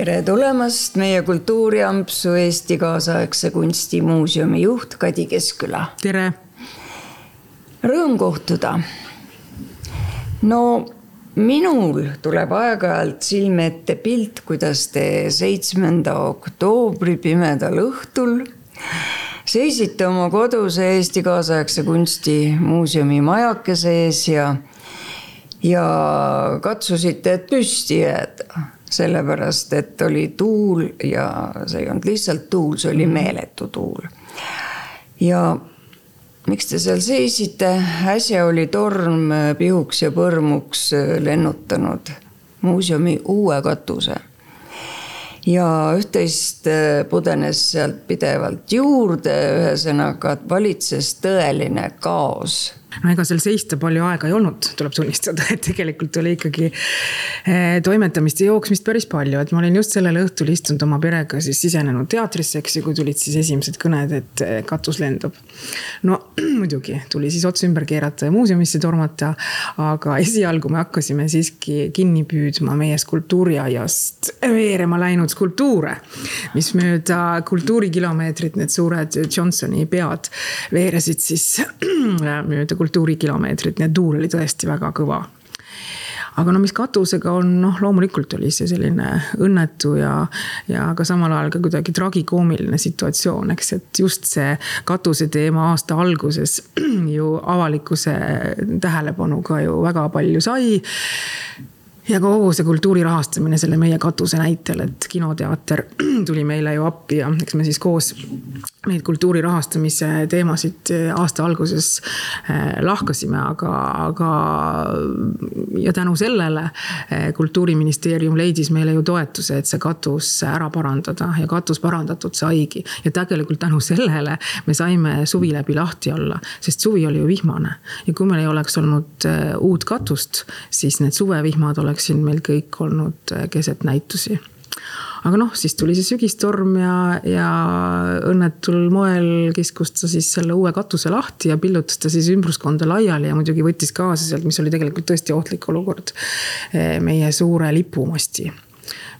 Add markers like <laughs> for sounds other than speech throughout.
tere tulemast, meie kultuuriampsu Eesti kaasaegse kunstimuuseumi juht Kadi Keskküla. tere. Rõõm kohtuda. no minul tuleb aeg-ajalt silme ette pilt, kuidas te seitsmenda oktoobri pimedal õhtul seisite oma koduse Eesti kaasaegse kunstimuuseumi majakese ees ja, ja katsusite püsti jääda sellepärast et oli tuul ja see ei olnud lihtsalt tuul, see oli meeletu tuul. ja miks te seal seisite, äsja oli torm pihuks ja põrmuks lennutanud muuseumi uue katuse. ja üht-teist pudenes sealt pidevalt juurde, ühesõnaga valitses tõeline kaos no ega seal seista palju aega ei olnud, tuleb tunnistada, et tegelikult oli ikkagi eh, toimetamist ja jooksmist päris palju, et ma olin just sellel õhtul istunud oma perega siis sisenenud teatrisse, eks ju, kui tulid siis esimesed kõned, et eh, katus lendab. no <clears throat> muidugi tuli siis ots ümber keerata ja muuseumisse tormata, aga esialgu me hakkasime siiski kinni püüdma meie skulptuuriaiast veerema läinud skulptuure, mis mööda kultuurikilomeetrit, need suured Johnsoni pead veeresid siis <clears throat> mööda kultuurikilomeetrit, nii et tuul oli tõesti väga kõva. Aga no mis katusega on, noh, loomulikult oli see selline õnnetu ja, ja ka samal ajal ka kuidagi tragikoomiline situatsioon, eks, et just see katuse teema aasta alguses <clears throat> ju avalikkuse tähelepanu ka ju väga palju sai ja kogu see kultuuri rahastamine selle meie katuse näitel, et kinoteater <clears throat> tuli meile ju appi ja eks me siis koos neid kultuuri rahastamise teemasid aasta alguses eh, lahkasime, aga, aga ja tänu sellele eh, kultuuriministeerium leidis meile ju toetuse, et see katus ära parandada ja katus parandatud saigi. ja tegelikult tänu sellele me saime suvi läbi lahti olla, sest suvi oli ju vihmane ja kui meil ei oleks olnud eh, uut katust, siis need suvevihmad oleks oleksin meil kõik olnud äh, keset näitusi. Aga noh, siis tuli see sügistorm ja, ja õnnetul moel kiskus ta siis selle uue katuse lahti ja pillutas ta siis ümbruskonda laiali ja muidugi võttis kaasa sealt, mis oli tegelikult tõesti ohtlik olukord, äh, meie suure lipumasti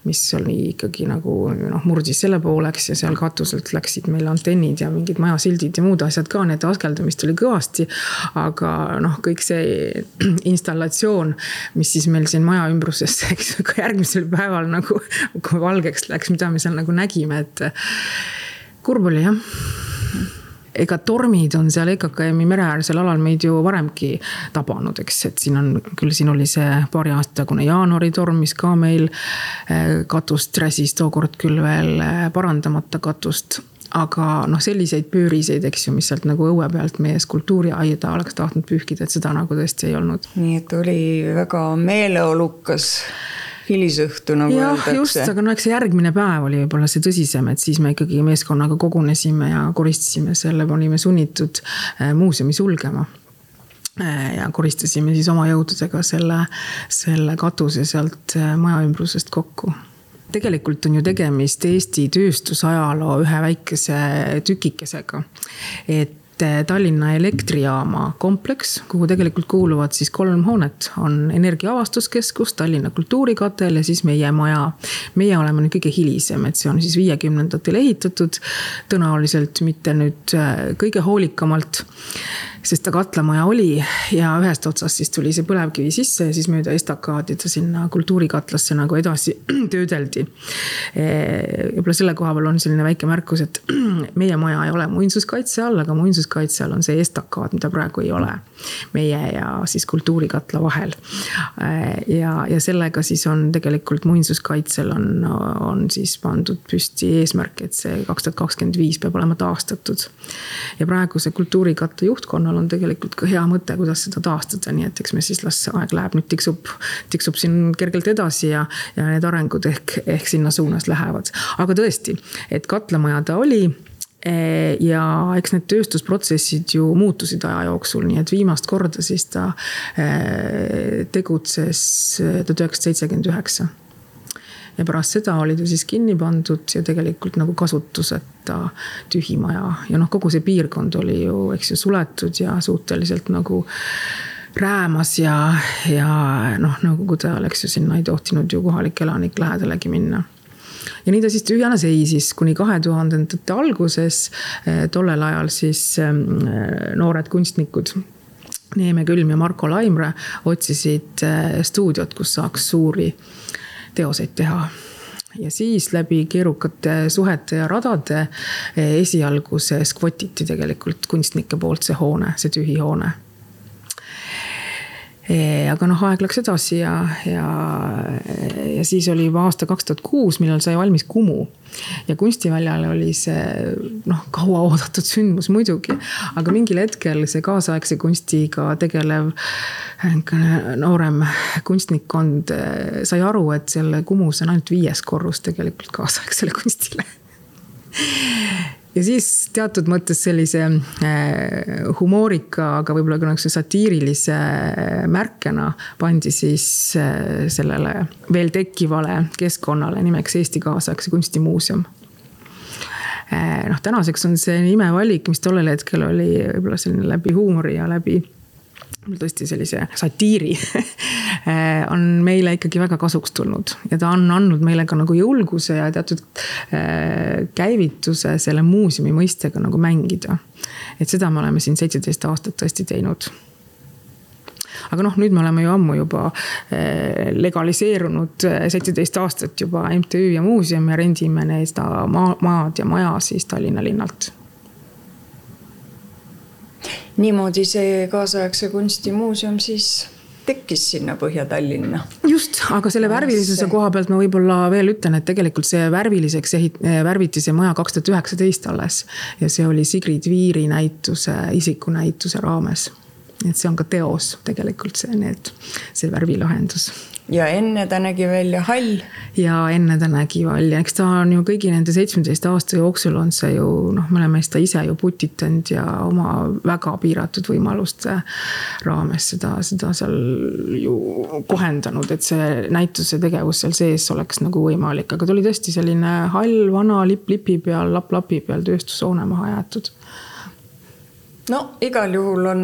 mis oli ikkagi nagu noh, murdis selle pooleks ja seal katuselt läksid meil antennid ja mingid majasildid ja muud asjad ka, et askeldamist oli kõvasti. aga noh, kõik see <clears throat> installatsioon, mis siis meil siin maja ümbruses, <laughs> eks ju, ka järgmisel päeval nagu valgeks läks, mida me seal nagu nägime, et kurb oli jah ega tormid on seal EKKM-i mereäärsel alal meid ju varemgi tabanud, eks, et siin on, küll siin oli see paari aasta tagune jaanuari torm, mis ka meil eh, katust räsis, tookord küll veel eh, parandamata katust aga noh, selliseid pööriseid, eks ju, mis sealt nagu õue pealt meie skulptuuriaida oleks tahtnud pühkida, et seda nagu tõesti ei olnud. nii et oli väga meeleolukas hilisõhtu, nagu jah, öeldakse. just, aga no eks see järgmine päev oli võib-olla see tõsisem, et siis me ikkagi meeskonnaga kogunesime ja koristasime selle, olime sunnitud äh, muuseumi sulgema äh, ja koristasime siis oma jõududega selle, selle katuse sealt äh, maja ümbrusest kokku tegelikult on ju tegemist Eesti tööstusajaloo ühe väikese tükikesega. et et Tallinna elektrijaama kompleks, kuhu tegelikult kuuluvad siis kolm hoonet, on Energiaavastuskeskus, Tallinna Kultuurikatel ja siis meie maja. meie oleme nüüd kõige hilisem, et see on siis viiekümnendatel ehitatud, tõenäoliselt mitte nüüd äh, kõige hoolikamalt sest ta katlamaja oli ja ühest otsast siis tuli see põlevkivi sisse ja siis mööda estakaadi ta sinna kultuurikatlasse nagu edasi <clears throat> töödeldi. võib-olla selle koha peal on selline väike märkus, et <clears throat> meie maja ei ole muinsuskaitse all, aga muinsuskaitse all on see estakaad, mida praegu ei ole. meie ja siis kultuurikatla vahel. ja, ja sellega siis on tegelikult muinsuskaitsel on, on siis pandud püsti eesmärk, et see kaks tuhat kakskümmend viis peab olema taastatud. ja praeguse kultuurikatla juhtkonna ühiskonnal on tegelikult ka hea mõte, kuidas seda taastada, nii et eks me siis las aeg läheb, nüüd tiksub, tiksub siin kergelt edasi ja, ja need arengud ehk, ehk sinna suunas lähevad. aga tõesti, et katlamaja ta oli e, ja eks need tööstusprotsessid ju muutusid aja jooksul, nii et viimast korda siis ta e, tegutses tuhat üheksasada seitsekümmend üheksa ja pärast seda oli ta siis kinni pandud ja tegelikult nagu kasutuseta tühi maja ja noh, kogu see piirkond oli ju, eks ju, suletud ja suhteliselt nagu räämas ja, ja noh, nõukogude ajal, eks ju, sinna ei tohtinud ju kohalik elanik lähedalegi minna ja nii ta siis tühjana seisis kuni kahe tuhandendate alguses. tollel ajal siis noored kunstnikud Neeme Külm ja Marko Laimre otsisid stuudiot, kus saaks suuri teoseid teha. Ja siis läbi keerukate suhete ja radade esialgu see skvotiti tegelikult kunstnike poolt see hoone, see tühi hoone aga noh, aeg läks edasi ja, ja, ja siis oli juba aasta kaks tuhat kuus, millal sai valmis Kumu. ja kunstiväljal oli see noh, kauaoodatud sündmus muidugi, aga mingil hetkel see kaasaegse kunstiga tegelev noorem kunstnikkond eh, sai aru, et selle Kumus on ainult viies korrus tegelikult kaasaegsele kunstile ja siis teatud mõttes sellise äh, humoorika, aga võib-olla ka niisuguse satiirilise äh, märkena pandi siis äh, sellele veel tekkivale keskkonnale nimeks Eesti Kaasaegse Kunstimuuseum. Noh, tänaseks on see nimevalik, mis tollel hetkel oli võib-olla selline läbi huumori ja läbi tõesti sellise satiiri <laughs> on meile ikkagi väga kasuks tulnud. Ja ta on andnud meile ka nagu julguse ja teatud äh, käivituse selle muuseumi mõistega nagu mängida. et seda me oleme siin seitseteist aastat tõesti teinud. Aga noh, nüüd me oleme ju ammu juba äh, legaliseerunud seitseteist aastat juba MTÜ ja muuseum ja rendime seda maa, maad ja maja siis Tallinna linnalt niimoodi see kaasaegse kunstimuuseum siis tekkis sinna Põhja-Tallinna. just, aga selle värvilisuse koha pealt ma võib-olla veel ütlen, et tegelikult see värviliseks ehit-, värviti see maja kaks tuhat üheksateist alles. ja see oli Sigrid Viiri näituse, isikunäituse raames. et see on ka teos tegelikult see, need, see värvilahendus ja enne ta nägi välja hall. ja enne ta nägi välja, eks ta on ju kõigi nende seitsmeteist aasta jooksul on see ju noh, me oleme seda ise ju putitanud ja oma väga piiratud võimaluste raames seda, seda seal ju kohendanud, et see näituse tegevus seal sees oleks nagu võimalik, aga ta oli tõesti selline hall, vana lipp lipi peal, lapp lapi peal tööstushoone maha jäetud no igal juhul on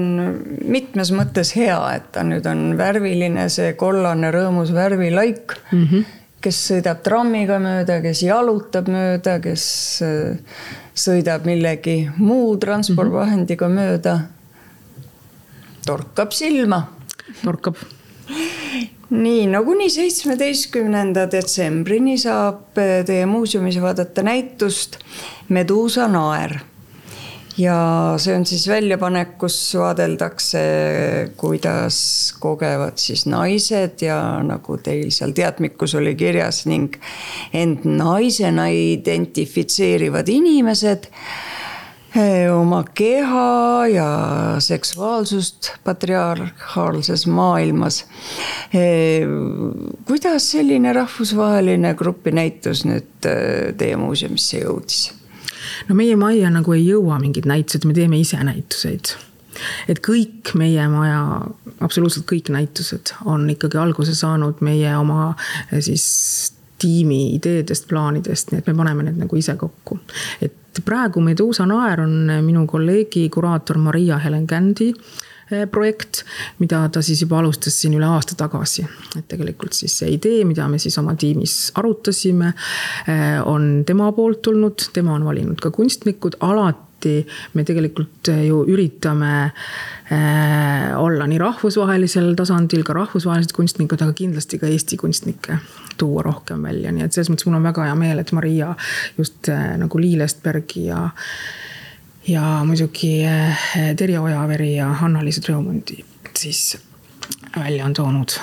mitmes mõttes hea, et ta nüüd on värviline, see kollane rõõmus värvilaik mm. -hmm. kes sõidab trammiga mööda, kes jalutab mööda, kes äh, sõidab millegi muu transpordivahendiga mm -hmm. mööda. torkab silma. torkab nii, no kuni seitsmeteistkümnenda detsembrini saab äh, teie muuseumis vaadata näitust Meduusa naer ja see on siis väljapanek, kus vaadeldakse, kuidas kogevad siis naised ja nagu teil seal teadmikus oli kirjas ning end naisena identifitseerivad inimesed eh, oma keha ja seksuaalsust patriarhaalses maailmas. Eh, kuidas selline rahvusvaheline grupinäitus nüüd eh, teie muuseumisse jõudis? No meie majja nagu ei jõua mingid näitused, me teeme ise näituseid et kõik meie maja, absoluutselt kõik näitused on ikkagi alguse saanud meie oma eh, siis tiimi ideedest, plaanidest, nii et me paneme need nagu ise kokku. et praegu Meduusa naer on minu kolleegi kuraator Maria-Helen Kändi projekt, mida ta siis juba alustas siin üle aasta tagasi. et tegelikult siis see idee, mida me siis oma tiimis arutasime, eh, on tema poolt tulnud, tema on valinud ka kunstnikud, alati me tegelikult ju üritame olla nii rahvusvahelisel tasandil, ka rahvusvahelised kunstnikud, aga kindlasti ka Eesti kunstnikke tuua rohkem välja, nii et selles mõttes mul on väga hea meel, et Maria just nagu Liil Estbergi ja ja muidugi eh, Terje Ojaveri ja Anna-Liisa Treumundi siis välja on toonud.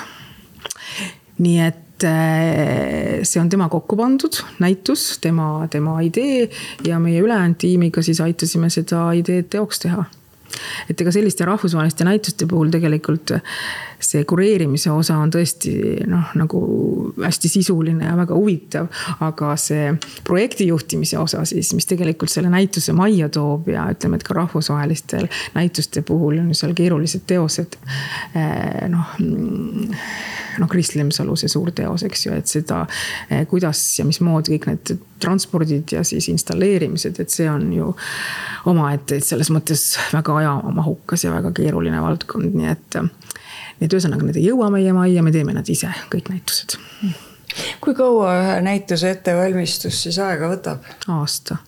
nii et eh, see on tema kokku pandud näitus, tema, tema idee ja meie ülejäänud tiimiga siis aitasime seda ideed teoks teha et ega selliste rahvusvaheliste näituste puhul tegelikult see kureerimise osa on tõesti noh, nagu hästi sisuline ja väga huvitav. aga see projekti juhtimise osa siis, mis tegelikult selle näituse majja toob ja ütleme, et ka rahvusvahelistel näituste puhul on seal keerulised teosed. Eh, noh noh, Kris Lemsalu see suur teos, eks ju, et seda, eh, kuidas ja mismoodi kõik need transpordid ja siis installeerimised, et see on ju omaette, et selles mõttes väga ajamahukas ja väga keeruline valdkond, nii et. nii et ühesõnaga, need ei jõua meie majja, me teeme nad ise, kõik näitused kui kaua ühe näituse ettevalmistus siis aega võtab? aasta.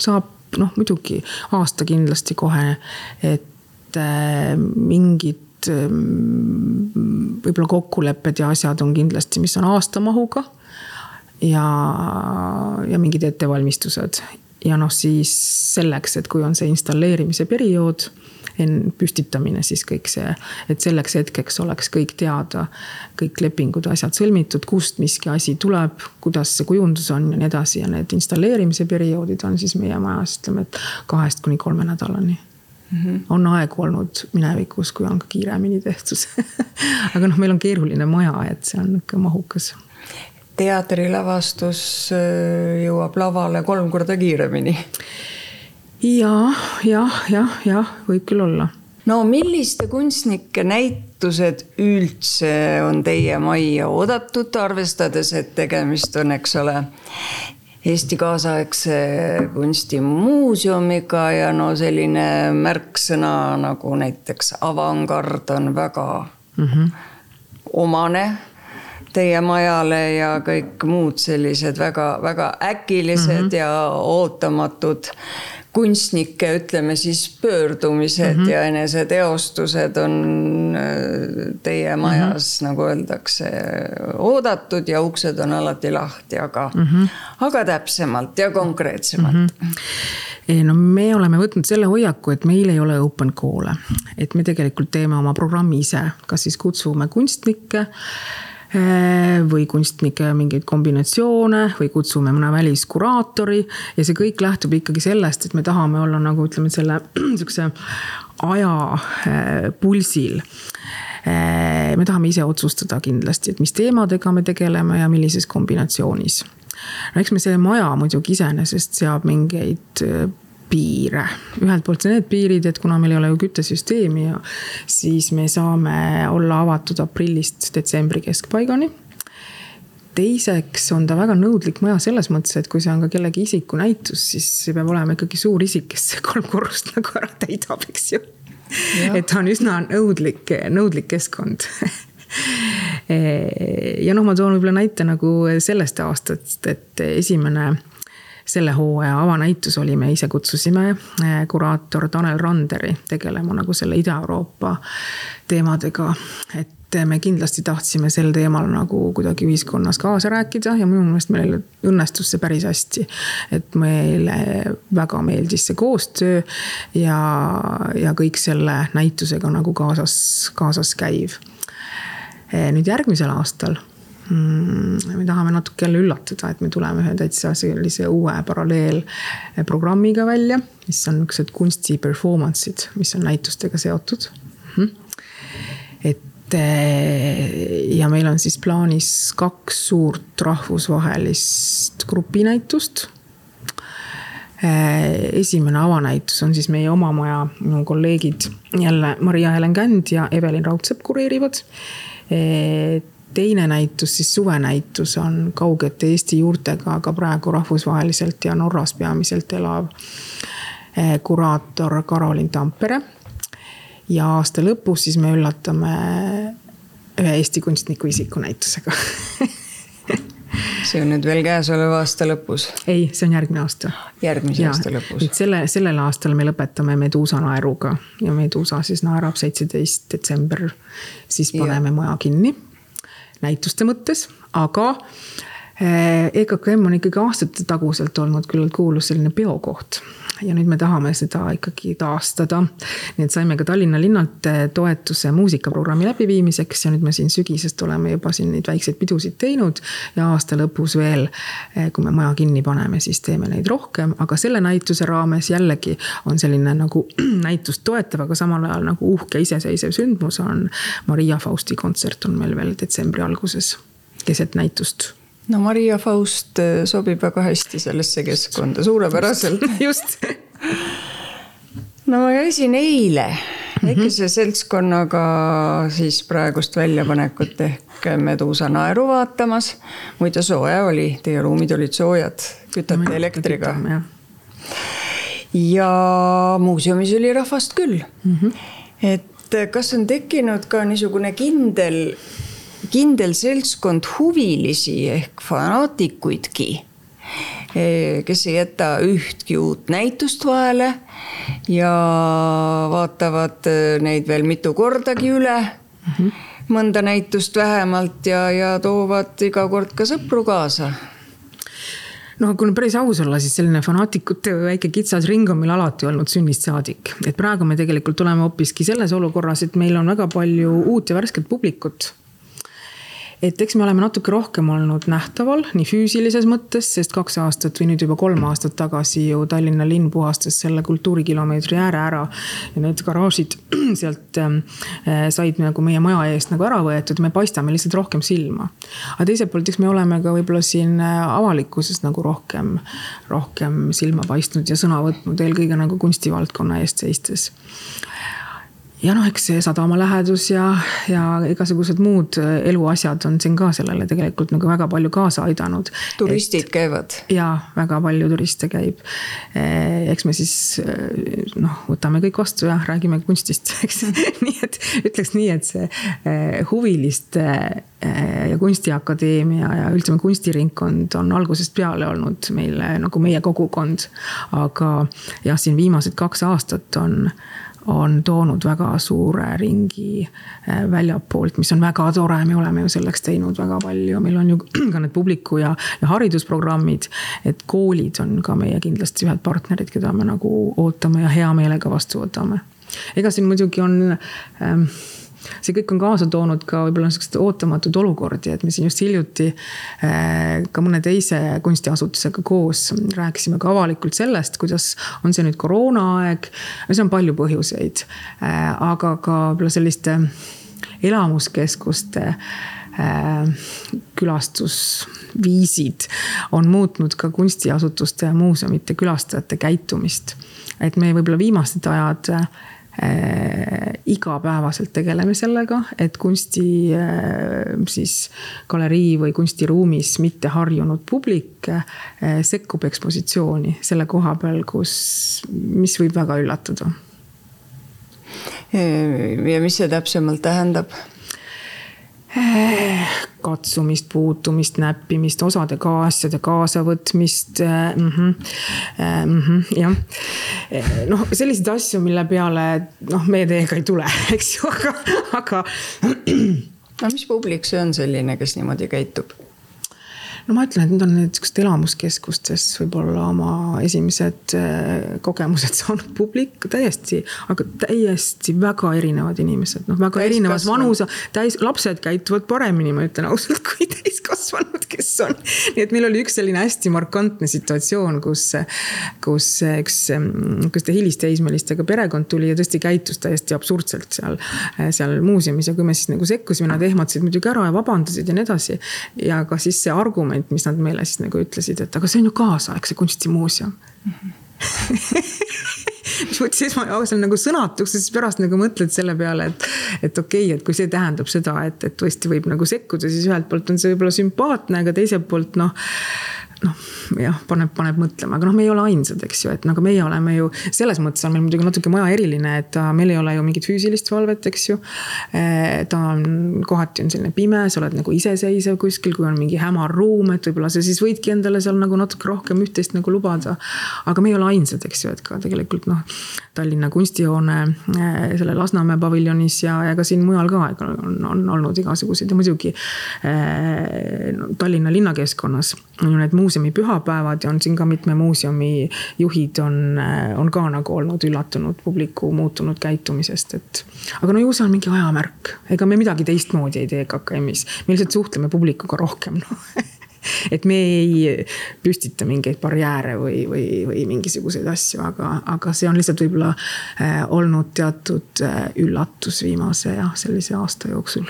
saab noh, muidugi aasta kindlasti kohe, et äh, mingid võib-olla kokkulepped ja asjad on kindlasti, mis on aastamahuga. ja, ja mingid ettevalmistused ja noh, siis selleks, et kui on see installeerimise periood püstitamine, siis kõik see, et selleks hetkeks oleks kõik teada, kõik lepingud, asjad sõlmitud, kust miski asi tuleb, kuidas see kujundus on ja nii edasi ja need installeerimise perioodid on siis meie majas, ütleme, et kahest kuni kolme nädalani Mm -hmm. on aegu olnud minevikus, kui on ka kiiremini tehtud <laughs> aga noh, meil on keeruline maja, et see on nihuke mahukas. Teatrilavastus äh, jõuab lavale kolm korda kiiremini ja, jah, jah, jah, võib küll olla. no milliste kunstnike näitused üldse on teie majja oodatud, arvestades, et tegemist on, eks ole, Eesti kaasaegse kunstimuuseumiga ja no selline märksõna nagu näiteks avangard on väga mm -hmm. omane teie majale ja kõik muud sellised väga-väga äkilised mm -hmm. ja ootamatud kunstnike, ütleme siis pöördumised mm -hmm. ja eneseteostused on äh, teie majas mm, -hmm. nagu öeldakse, oodatud ja uksed on alati lahti, aga mm, -hmm. aga täpsemalt ja konkreetsemalt mm. -hmm no me oleme võtnud selle hoiaku, et meil ei ole open call'e, et me tegelikult teeme oma programmi ise, kas siis kutsume kunstnikke või kunstnike mingeid kombinatsioone või kutsume mõne väliskuraatori. ja see kõik lähtub ikkagi sellest, et me tahame olla nagu ütleme, selle <clears throat> sihukese aja äh, pulsil äh, me tahame ise otsustada kindlasti, et mis teemadega me tegeleme ja millises kombinatsioonis. no eks me see maja muidugi iseenesest seab mingeid piire. ühelt poolt need piirid, et kuna meil ei ole ju küttesüsteemi ja siis me saame olla avatud aprillist detsembri keskpaigani teiseks on ta väga nõudlik maja selles mõttes, et kui see on ka kellegi isikunäitus, siis see peab olema ikkagi suur isik, kes kolm korrust nagu ära täidab, eks ju. et ta on üsna nõudlik, nõudlik keskkond <laughs> ja noh, ma toon võib-olla näite nagu sellest aastast, et esimene selle hooaja avanäitus oli, me ise kutsusime eh, kuraator Tanel Randeri tegelema nagu selle Ida-Euroopa teemadega. et me kindlasti tahtsime sel teemal nagu kuidagi ühiskonnas kaasa rääkida ja minu meelest meil õnnestus see päris hästi. et meile väga meeldis see koostöö ja, ja kõik selle näitusega nagu kaasas, kaasas käiv. Eh, nüüd järgmisel aastal me tahame natuke jälle üllatada, et me tuleme ühe täitsa sellise uue paralleelprogrammiga välja, mis on niisugused kunsti performance'id, mis on näitustega seotud. Mhm. et eh, ja meil on siis plaanis kaks suurt rahvusvahelist grupinäitust eh, esimene avanäitus on siis meie oma maja, minu kolleegid jälle Maria-Helen Känd ja Evelin Raudsepp kureerivad. Teine näitus, siis suvenäitus on kaugete Eesti juurtega, aga praegu rahvusvaheliselt ja Norras peamiselt elav eh, kuraator Karolin Tampere. ja aasta lõpus siis me üllatame ühe Eesti kunstniku isikunäitusega <laughs> see on nüüd veel käesoleva aasta lõpus? ei, see on järgmine aasta. järgmise ja, aasta lõpus. selle, sellel aastal me lõpetame Meduusa naeruga ja Meduusa siis naerab seitseteist detsember. siis paneme ja. maja kinni näituste mõttes, aga EKKM eh, on ikkagi aastate taguselt olnud küllalt kuulus selline peokoht ja nüüd me tahame seda ikkagi taastada. nii et saime ka Tallinna linnalt eh, toetuse muusikaprogrammi läbiviimiseks ja nüüd me siin sügisest oleme juba siin neid väikseid pidusid teinud. ja aasta lõpus veel, eh, kui me maja kinni paneme, siis teeme neid rohkem, aga selle näituse raames jällegi on selline nagu <clears throat> näitust toetav, aga samal ajal nagu uhke iseseisev sündmus on Maria Fausti kontsert on meil veel detsembri alguses keset näitust no Maria Faust äh, sobib väga hästi sellesse keskkonda, suurepäraselt. <laughs> just no ma käisin eile väikese mm -hmm. seltskonnaga siis praegust väljapanekut ehk Meduusa naeru vaatamas. muide, soe oli, teie ruumid olid soojad, kütate elektriga. ja muuseumis oli rahvast küll mm. -hmm. et kas on tekkinud ka niisugune kindel kindel seltskond huvilisi ehk fanaatikuidki kes ei jäta ühtki uut näitust vahele ja vaatavad neid veel mitu kordagi üle mm. -hmm. mõnda näitust vähemalt ja, ja toovad iga kord ka sõpru kaasa no kui nüüd päris aus olla, siis selline fanaatikute väike kitsas ring on meil alati olnud sünnist saadik. et praegu me tegelikult oleme hoopiski selles olukorras, et meil on väga palju uut ja värsket publikut et eks me oleme natuke rohkem olnud nähtaval nii füüsilises mõttes, sest kaks aastat või nüüd juba kolm aastat tagasi ju Tallinna linn puhastas selle kultuurikilomeetri ääre ära. ja need garaažid <clears throat> sealt äh, said nagu meie maja eest nagu ära võetud, me paistame lihtsalt rohkem silma. aga teiselt poolt, eks me oleme ka võib-olla siin äh, avalikkuses nagu rohkem, rohkem silma paistnud ja sõna võtnud, eelkõige nagu kunstivaldkonna eest seistes ja noh, eks see sadama lähedus ja, ja igasugused muud äh, eluasjad on siin ka sellele tegelikult nagu väga palju kaasa aidanud. turistid et, käivad. ja väga palju turiste käib. Eh, eks me siis eh, noh, võtame kõik vastu ja räägime kunstist, <laughs> eks nii et ütleks nii, et see eh, huviliste ja kunstiakadeemia ja üldse kunstiringkond on algusest peale olnud meile nagu meie kogukond. aga jah, siin viimased kaks aastat on on toonud väga suure ringi äh, väljapoolt, mis on väga tore, me oleme ju selleks teinud väga palju, meil on ju <clears throat> ka need publiku ja, ja haridusprogrammid. et koolid on ka meie kindlasti ühed partnerid, keda me nagu ootame ja hea meelega vastu võtame. ega siin muidugi on ähm, see kõik on kaasa toonud ka võib-olla niisuguseid ootamatuid olukordi, et me siin just hiljuti äh, ka mõne teise kunstiasutusega koos rääkisime ka avalikult sellest, kuidas on see nüüd koroonaaeg. no seal on palju põhjuseid, äh, aga ka võib-olla selliste elamuskeskuste äh, külastusviisid on muutnud ka kunstiasutuste ja muuseumite külastajate käitumist. et me võib-olla viimased ajad igapäevaselt tegeleme sellega, et kunsti äh, siis galerii või kunstiruumis mitte harjunud publik äh, sekkub ekspositsiooni selle koha peal, kus, mis võib väga üllatada. ja mis see täpsemalt tähendab? Katsumist, puutumist, näppimist, osade ka asjade kaasavõtmist mm. -hmm, mm -hmm, jah, noh, selliseid asju, mille peale noh, meie teiega ei tule, <laughs> eks ju, aga, aga. <clears throat> no mis publik see on selline, kes niimoodi käitub? No ma ütlen, et need on niisugustes elamuskeskustes võib-olla oma esimesed äh, kogemused <laughs> saanud publik täiesti, aga täiesti väga erinevad inimesed, noh, väga erinevas vanuse, täis, lapsed käituvad paremini, ma ütlen ausalt, <laughs> kui täiskasvanud, kes on. nii et meil oli üks selline hästi markantne situatsioon, kus, kus üks, kus ta hilisteismelistega perekond tuli ja tõesti käitus täiesti absurdselt seal, seal muuseumis ja kui me siis nagu sekkusime, nad ehmatasid muidugi ära ja vabandasid ja nii edasi. ja ka siis see argument argument, mis nad meile siis nagu ütlesid, et aga see on ju kaasaegse kunstimuuseum <laughs> mm. -hmm. mis võttis esmajooksel nagu sõnatuks ja siis pärast nagu mõtled selle peale, et, et okei okay,, et kui see tähendab seda, et, et tõesti võib nagu sekkuda, siis ühelt poolt on see võib-olla sümpaatne, aga teiselt poolt noh noh, jah, paneb, paneb mõtlema, aga noh, me ei ole ainsad, eks ju, et nagu meie oleme ju, selles mõttes on meil muidugi natuke maja eriline, et meil ei ole ju mingit füüsilist valvet, eks ju. Eh, ta on, kohati on selline pime, sa oled nagu iseseisev kuskil, kui on mingi hämar ruum, et võib-olla sa siis võidki endale seal nagu natuke rohkem üht-teist nagu lubada. aga me ei ole ainsad, eks ju, et ka tegelikult noh, Tallinna kunstihoone eh, selle Lasnamäe paviljonis ja, ja ka siin mujal ka on, on olnud igasuguseid ja muidugi no, Tallinna linnakeskkonnas on ju need muud muuseumi pühapäevad ja on siin ka mitme muuseumi juhid on, on ka nagu olnud üllatunud publiku muutunud käitumisest, et. aga no ju see on mingi ajamärk, ega me midagi teistmoodi ei tee KKM-is, me lihtsalt suhtleme publikuga rohkem noh <laughs> et me ei püstita mingeid barjääre või, või, või mingisuguseid asju, aga, aga see on lihtsalt võib-olla äh, olnud teatud äh, üllatus viimase jah, sellise aasta jooksul.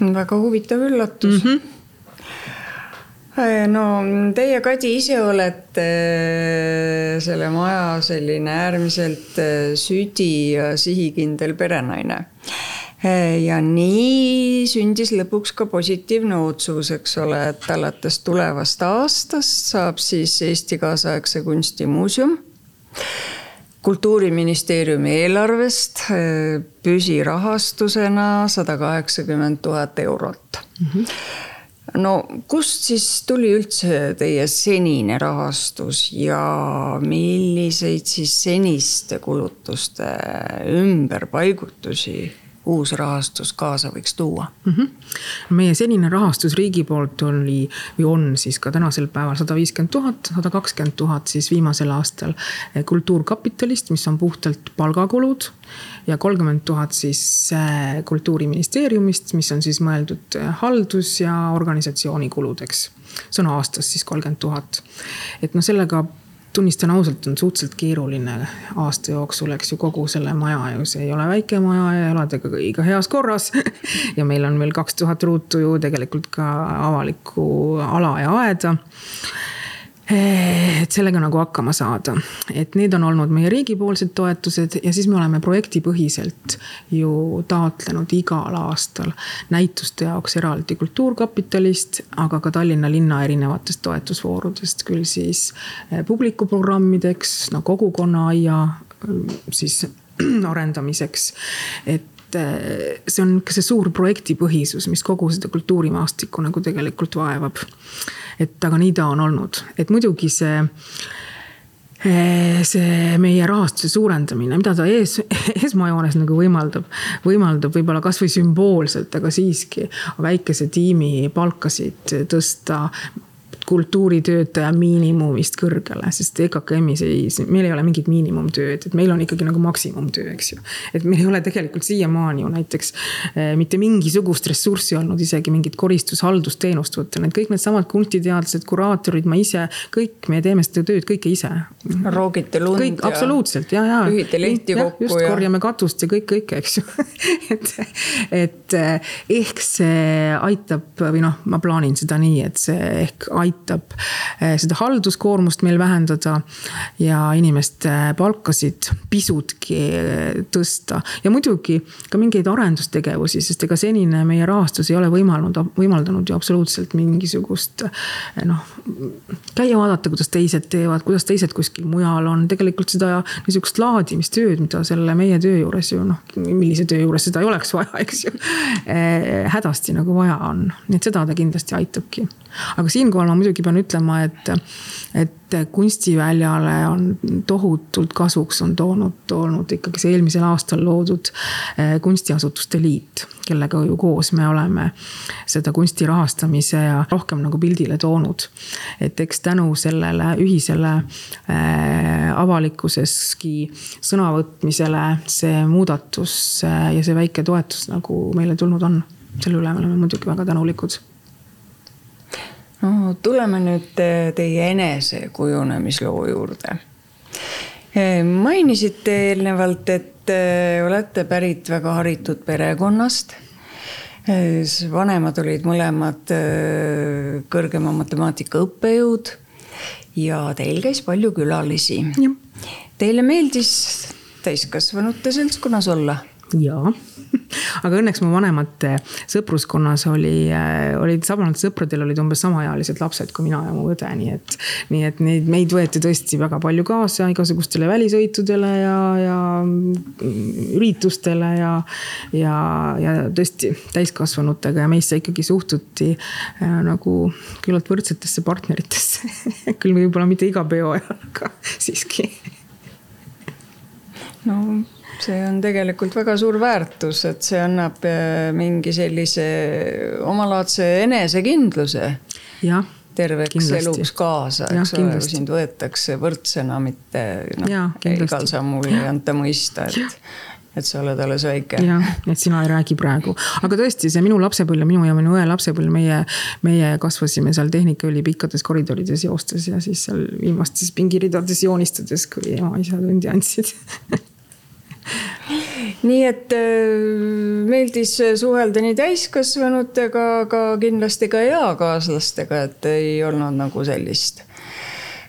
väga huvitav üllatus mm. -hmm Äh, no teie, Kadi, ise olete äh, selle maja selline äärmiselt äh, südi ja sihikindel perenaine. ja nii sündis lõpuks ka positiivne otsus, eks ole, et alates tulevast aastast saab siis Eesti Kaasaegse Kunstimuuseum kultuuriministeeriumi eelarvest püsirahastusena sada kaheksakümmend tuhat eurot mm. -hmm no kust siis tuli üldse teie senine rahastus ja milliseid siis seniste kulutuste ümberpaigutusi uus rahastus kaasa võiks tuua mm? -hmm. meie senine rahastus riigi poolt oli või on siis ka tänasel päeval sada viiskümmend tuhat, sada kakskümmend tuhat siis viimasel aastal kultuurkapitalist, mis on puhtalt palgakulud. ja kolmkümmend tuhat siis äh, kultuuriministeeriumist, mis on siis mõeldud äh, haldus ja organisatsiooni kuludeks see on aastas siis kolmkümmend tuhat. et noh, sellega tunnistan ausalt, on suhteliselt keeruline aasta jooksul, eks ju, kogu selle maja ju, see ei ole väike maja ja elada ka õige heas korras. <laughs> Ja meil on veel kaks tuhat ruutu ju tegelikult ka avalikku ala ja aeda et sellega nagu hakkama saada, et need on olnud meie riigipoolsed toetused ja siis me oleme projektipõhiselt ju taotlenud igal aastal näituste jaoks eraldi Kultuurkapitalist, aga ka Tallinna linna erinevatest toetusvoorudest, küll siis eh, publikuprogrammideks, no kogukonnaaia siis <clears throat> arendamiseks. et eh, see on ikka see suur projektipõhisus, mis kogu seda kultuurimaastikku nagu tegelikult vaevab et aga nii ta on olnud, et muidugi see eh, see meie rahastuse suurendamine, mida ta ees, <laughs> esmajoones nagu võimaldab, võimaldab võib-olla kasvõi sümboolselt, aga siiski väikese tiimi palkasid tõsta kultuuritöötaja miinimumist kõrgele, sest EKKM-is ei, meil ei ole mingit miinimumtööd, et meil on ikkagi nagu maksimumtöö, eks ju. et meil ei ole tegelikult siiamaani ju näiteks eh, mitte mingisugust ressurssi olnud isegi mingit koristus-haldusteenust võtta, need kõik needsamad kunstiteadlased, kuraatorid, ma ise, kõik, me teeme seda tööd kõike ise. roogite lund kõik, ja. absoluutselt ja, ja. ühite lehti kokku. just ja. korjame katust ja kõik, kõike, eks ju <laughs> et, et eh, ehk see aitab või noh, ma plaanin seda nii, et see ehk aitab aitab eh, seda halduskoormust meil vähendada ja inimeste palkasid pisutki eh, tõsta. ja muidugi ka mingeid arendustegevusi, sest ega senine meie rahastus ei ole võimaldanud, võimaldanud ju absoluutselt mingisugust eh, noh, käia vaadata, kuidas teised teevad, kuidas teised kuskil mujal on, tegelikult seda niisugust laadimistööd, mida selle meie töö juures ju noh, millise töö juures seda ei oleks vaja, <laughs> eks ju. hädasti nagu vaja on, nii et seda ta kindlasti aitabki. aga siinkohal ma muidugi pean ütlema, et, et kunstiväljale on tohutult kasuks on toonud, toonud ikkagi see eelmisel aastal loodud eh, kunstiasutuste liit, kellega ju koos me oleme seda kunsti rahastamise ja rohkem nagu pildile toonud. et eks tänu sellele ühisele äh, avalikkuseski sõnavõtmisele see muudatus äh, ja see väike toetus nagu meile tulnud on selle üle me oleme muidugi väga tänulikud no tuleme nüüd teie enesekujunemisloo juurde. mainisite eelnevalt, et olete pärit väga haritud perekonnast. vanemad olid mõlemad kõrgema matemaatika õppejõud ja teil käis palju külalisi. Teile meeldis täiskasvanute seltskonnas olla? Jaa <laughs> aga õnneks mu vanemate sõpruskonnas oli, äh, olid sarnastel sõpradel olid umbes samaealised lapsed kui mina ja mu õde, nii et. nii et neid, meid võeti tõesti väga palju kaasa igasugustele välisõitudele ja, ja üritustele ja. ja, ja tõesti täiskasvanutega ja meisse ikkagi suhtuti äh, nagu küllalt võrdsetesse partneritesse <laughs> küll võib-olla mitte iga peo ajal, aga <laughs> siiski. no see on tegelikult väga suur väärtus, et see annab äh, mingi sellise omalaadse enesekindluse. terveks kindlasti. eluks kaasa, eks ole, kui sind võetakse võrdsena, mitte noh, igal sammul ei anta mõista, et et sa oled alles väike. jah, et sina ei räägi praegu, aga tõesti, see minu lapsepõlv ja minu ja minu õe lapsepõlv, meie, meie kasvasime seal Tehnikaüli pikkades koridorides joostes ja siis seal viimastes pingiridades joonistades, kui ema-isa tundi andsid <laughs> nii et äh, meeldis suhelda nii täiskasvanutega, aga kindlasti ka eakaaslastega, et ei olnud nagu sellist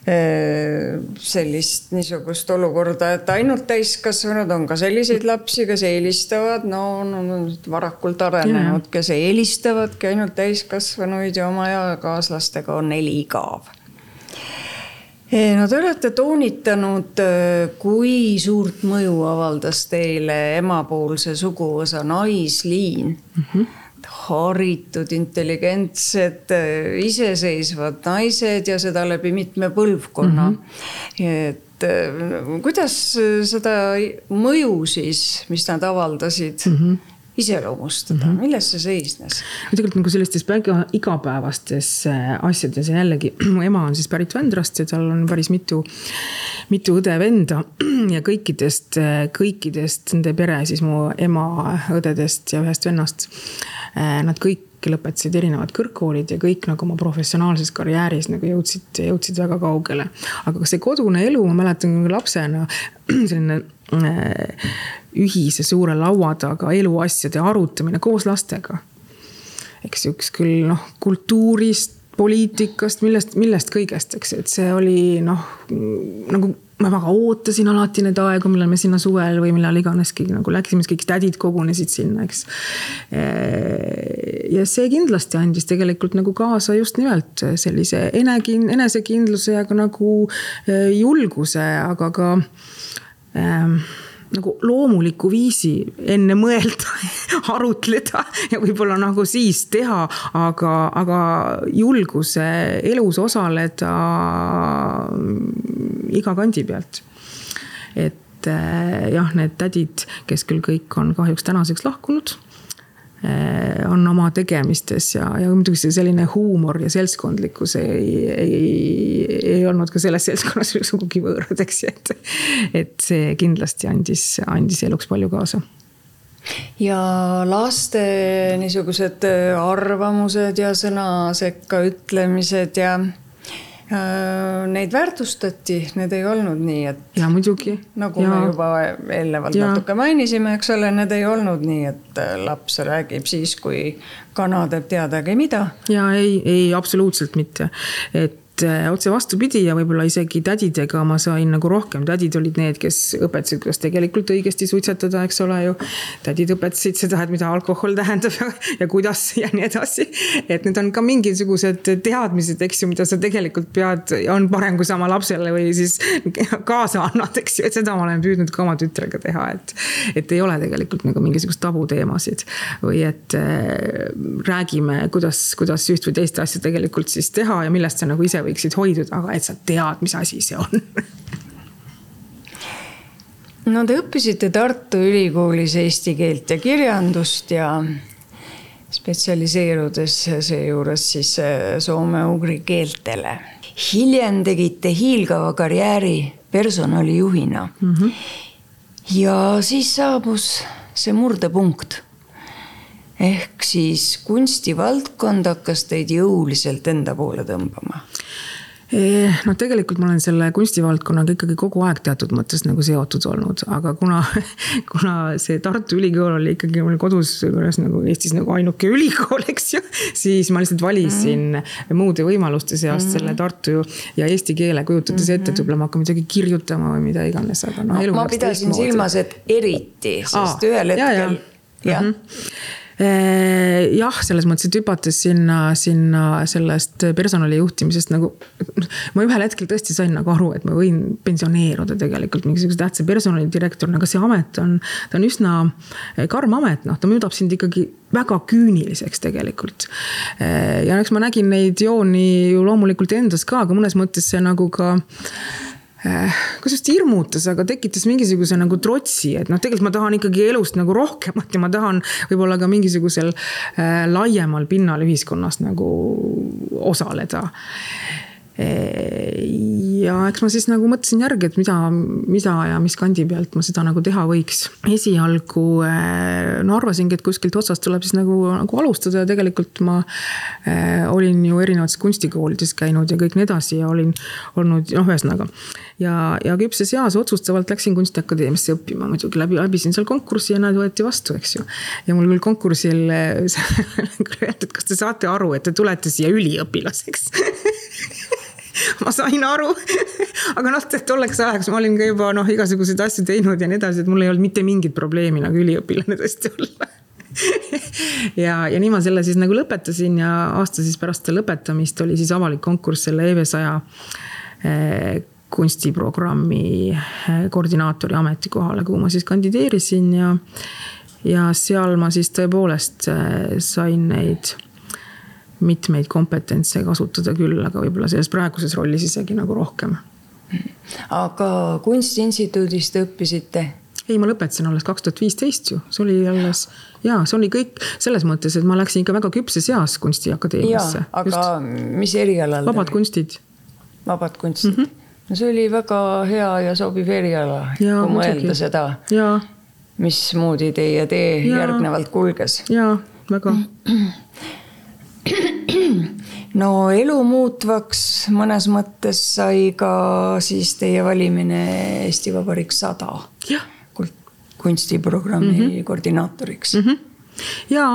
äh, sellist niisugust olukorda, et ainult täiskasvanud, on ka selliseid lapsi, kes eelistavad, no, no varakult arenenud, kes eelistavadki ainult täiskasvanuid ja oma eakaaslastega on neil igav no te olete toonitanud, kui suurt mõju avaldas teile emapoolse suguvõsa naisliin mm. -hmm haritud, intelligentsed, iseseisvad naised ja seda läbi mitme põlvkonna mm. -hmm. et kuidas seda mõju siis, mis nad avaldasid mm, -hmm iseloomustada mm, -hmm. milles see seisnes? tegelikult nagu sellistes väga igapäevastes äh, asjades ja jällegi <clears throat> mu ema on siis pärit Vändrast ja tal on päris mitu, mitu õde-venda <clears throat> ja kõikidest, äh, kõikidest nende pere siis mu ema õdedest ja ühest vennast. Äh, nad kõik lõpetasid erinevad kõrgkoolid ja kõik nagu oma professionaalses karjääris nagu jõudsid, jõudsid väga kaugele. aga see kodune elu, ma mäletan lapsena <clears throat> selline ühise suure laua taga eluasjade arutamine koos lastega. eks üks küll noh, kultuurist, poliitikast, millest, millest kõigest, eks, et see oli noh, nagu ma väga ootasin alati neid aegu, millal me sinna suvel või millal iganeski nagu läksime, siis kõik tädid kogunesid sinna, eks. ja see kindlasti andis tegelikult nagu kaasa just nimelt sellise enekin-, enesekindluse ja ka nagu julguse, aga ka ähm, nagu loomuliku viisi enne mõelda <laughs> arutleda ja võib-olla nagu siis teha, aga, aga julguse elus osaleda iga kandi pealt. et eh, jah, need tädid, kes küll kõik on kahjuks tänaseks lahkunud on oma tegemistes ja, ja muidugi see selline huumor ja seltskondlikkus ei, ei, ei olnud ka selles seltskonnas <laughs> sugugi võõrad, eks ju, et. et see kindlasti andis, andis eluks palju kaasa ja laste niisugused arvamused ja sõna sekka ütlemised ja neid väärtustati, need ei olnud nii, et. ja muidugi. nagu ja. me juba eelnevalt ja. natuke mainisime, eks ole, need ei olnud nii, et äh, laps räägib siis, kui kana teeb teadagi mida. ja ei, ei absoluutselt mitte, et äh, otse vastupidi ja võib-olla isegi tädidega ma sain nagu rohkem, tädid olid need, kes õpetasid, kuidas tegelikult õigesti suitsetada, eks ole ju. tädid õpetasid seda, et mida alkohol tähendab ja, ja kuidas ja nii edasi. et need on ka mingisugused teadmised, eks ju, mida sa tegelikult pead, on parem, kui sa oma lapsele või siis kaasa annad, eks ju, et seda ma olen püüdnud ka oma tütrega teha, et. et ei ole tegelikult nagu mingisugust tabuteemasid või et äh, räägime, kuidas, kuidas üht või teist asja tegelikult siis teha ja millest sa nagu ise võiksid hoiduda, aga et sa tead, mis asi see on no te õppisite Tartu Ülikoolis eesti keelt ja kirjandust ja spetsialiseerudes seejuures siis äh, soome-ugri keeltele. hiljem tegite hiilgava karjääri personalijuhina mm. -hmm. ja siis saabus see murdepunkt ehk siis kunstivaldkond hakkas teid jõuliselt enda poole tõmbama noh, tegelikult ma olen selle kunstivaldkonnaga ikkagi kogu aeg teatud mõttes nagu seotud olnud, aga kuna, <laughs> kuna see Tartu Ülikool oli ikkagi mul kodus juures nagu Eestis nagu ainuke <laughs> ülikool, eks ju. siis ma lihtsalt valisin mm -hmm. muude võimaluste seast mm -hmm. selle Tartu ja eesti keele, kujutades ette, et võib-olla ma hakkan midagi kirjutama või mida iganes, aga noh no,. ma pidasin silmas, et eriti, sest Aa, ühel hetkel ja, ja. jah mm -hmm jah, selles mõttes, et hüpates sinna, sinna sellest personali juhtimisest nagu. ma ühel hetkel tõesti sain nagu aru, et ma võin pensioneeruda tegelikult mingisuguse tähtsa personalidirektorina, aga see amet on, ta on üsna karm amet, noh, ta muudab sind ikkagi väga küüniliseks tegelikult. Eh, ja eks ma nägin neid jooni ju loomulikult endas ka, aga mõnes mõttes see nagu ka kuidas ta hirmutas, aga tekitas mingisuguse nagu trotsi, et noh, tegelikult ma tahan ikkagi elust nagu rohkemat ja ma tahan võib-olla ka mingisugusel äh, laiemal pinnal ühiskonnas nagu osaleda ja eks ma siis nagu mõtlesin järgi, et mida, mida ja mis kandi pealt ma seda nagu teha võiks. esialgu eh, no arvasingi, et kuskilt otsast tuleb siis nagu, nagu alustada ja tegelikult ma äh, olin ju erinevates kunstikoolides käinud ja kõik nii edasi ja olin olnud, noh, ühesõnaga. ja, ja küpses eas otsustavalt läksin kunstiakadeemiasse õppima, muidugi läbi, läbisin seal konkursi ja nad võeti vastu, eks ju. ja mul küll konkursil <laughs> öeldi, et kas te saate aru, et te tulete siia üliõpilaseks <laughs> <laughs> ma sain aru. <laughs> Aga noh, tolleks ajaks ma olin ka juba noh, igasuguseid asju teinud ja nii edasi, et mul ei olnud mitte mingit probleemi nagu üliõpilane <laughs> tõesti olla. Ja, ja nii ma selle siis nagu lõpetasin ja aasta siis pärast lõpetamist oli siis avalik konkurss selle EV100 kunstiprogrammi koordinaatori ametikohale, kuhu ma siis kandideerisin ja ja seal ma siis tõepoolest sain neid mitmeid kompetentse kasutada küll, aga võib-olla selles praeguses rollis isegi nagu rohkem. aga Kunstiinstituudis te õppisite? ei, ma lõpetasin alles kaks tuhat viisteist ju, see oli alles ja see oli kõik selles mõttes, et ma läksin ikka väga küpses eas kunstiakadeemiasse. aga Just. mis erialal? vabad kunstid. vabad kunstid mm. -hmm. no see oli väga hea ja sobiv eriala, kui mõelda seda. mismoodi teie tee ja. järgnevalt kulges. jaa, väga <clears throat> <clears throat> no elu muutvaks mõnes mõttes sai ka siis teie valimine Eesti Vabariik sada kunstiprogrammi mm -hmm. koordinaatoriks mm. -hmm ja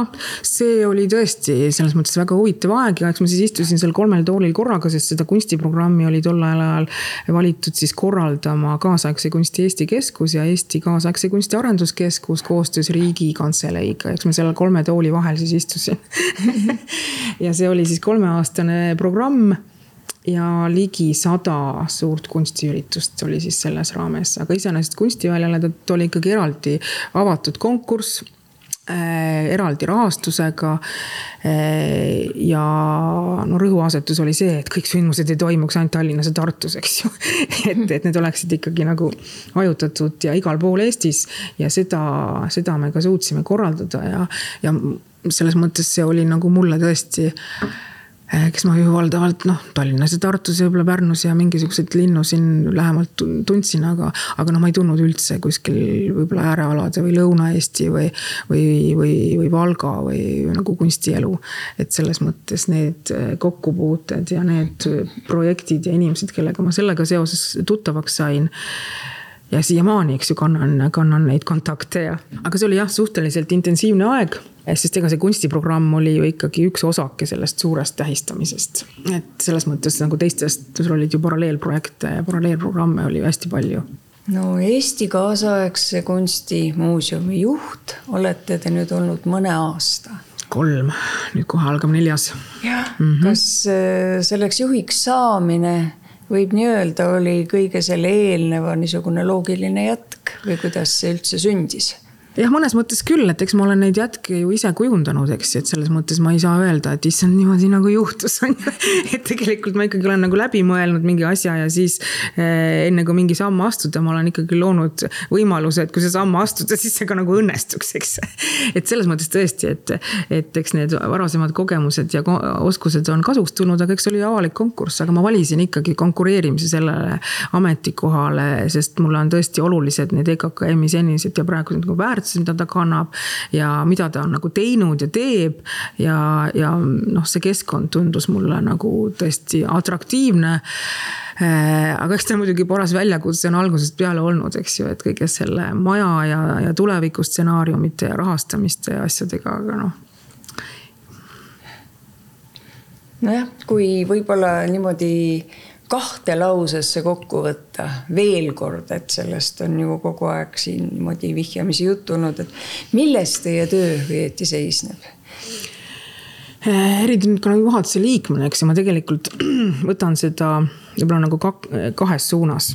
see oli tõesti selles mõttes väga huvitav aeg ja eks ma siis istusin seal kolmel toolil korraga, sest seda kunstiprogrammi oli tol ajal valitud siis korraldama kaasaegse kunsti Eesti Keskus ja Eesti Kaasaegse Kunsti Arenduskeskus koostöös Riigikantseleiga, eks ma seal kolme tooli vahel siis istusin. <laughs> Ja see oli siis kolmeaastane programm ja ligi sada suurt kunstiüritust oli siis selles raames, aga iseenesest kunstiväljale ta oli ikkagi eraldi avatud konkurss eraldi rahastusega. Äh, ja no rõhuasetus oli see, et kõik sündmused ei toimuks ainult Tallinnas ja Tartus, eks ju. <laughs> et, et need oleksid ikkagi nagu hajutatud ja igal pool Eestis ja seda, seda me ka suutsime korraldada ja, ja selles mõttes see oli nagu mulle tõesti Eh, kes ma ju valdavalt noh, Tallinnas ja Tartus ja võib-olla Pärnus ja mingisuguseid linnu siin lähemalt tundsin, aga, aga noh, ma ei tundnud üldse kuskil võib-olla äärealade või Lõuna-Eesti või, või, või, või Valga või nagu kunstielu. et selles mõttes need eh, kokkupuuted ja need projektid ja inimesed, kellega ma sellega seoses tuttavaks sain ja siiamaani, eks ju, kannan, kannan neid kontakte ja, aga see oli jah, suhteliselt intensiivne aeg. sest ega see kunstiprogramm oli ju ikkagi üks osake sellest suurest tähistamisest. et selles mõttes nagu teistest, sul olid ju paralleelprojekte ja paralleelprogramme oli ju hästi palju no Eesti kaasaegse kunstimuuseumi juht olete te nüüd olnud mõne aasta. kolm, nüüd kohe algab neljas. jah mm, -hmm. kas äh, selleks juhiks saamine võib nii öelda, oli kõige selle eelneva niisugune loogiline jätk või kuidas see üldse sündis? Jah, mõnes mõttes küll, et eks ma olen neid jätke ju ise kujundanud, eks, et selles mõttes ma ei saa öelda, et issand, niimoodi nagu juhtus, on ju. <laughs> et tegelikult ma ikkagi olen nagu läbi mõelnud mingi asja ja siis eh, enne kui mingi samm astuda, ma olen ikkagi loonud võimaluse, et kui see samm astuda, siis see ka nagu õnnestuks, eks. <laughs> et selles mõttes tõesti, et, et eks need varasemad kogemused ja oskused on kasuks tulnud, aga eks oli avalik konkurss, aga ma valisin ikkagi konkureerimise sellele ametikohale, sest mulle on tõesti olulised need EKKM-i senised ja praegused nagu väärtused väärtused, mida ta kannab ja mida ta on nagu teinud ja teeb. ja, ja noh, see keskkond tundus mulle nagu tõesti atraktiivne äh, aga eks ta muidugi paras väljakutse on algusest peale olnud, eks ju, et kõige selle maja ja, ja tulevikustsenaariumite ja rahastamiste ja asjadega, aga noh. nojah, kui võib-olla niimoodi kahte lausesse kokku võtta veel kord, et sellest on ju kogu aeg siin niimoodi vihjamisi juttu olnud, et milles teie töö õieti seisneb? Ka nagu juhatuse liikmena, eks ju, ma tegelikult <clears throat> võtan seda võib-olla nagu kahes suunas.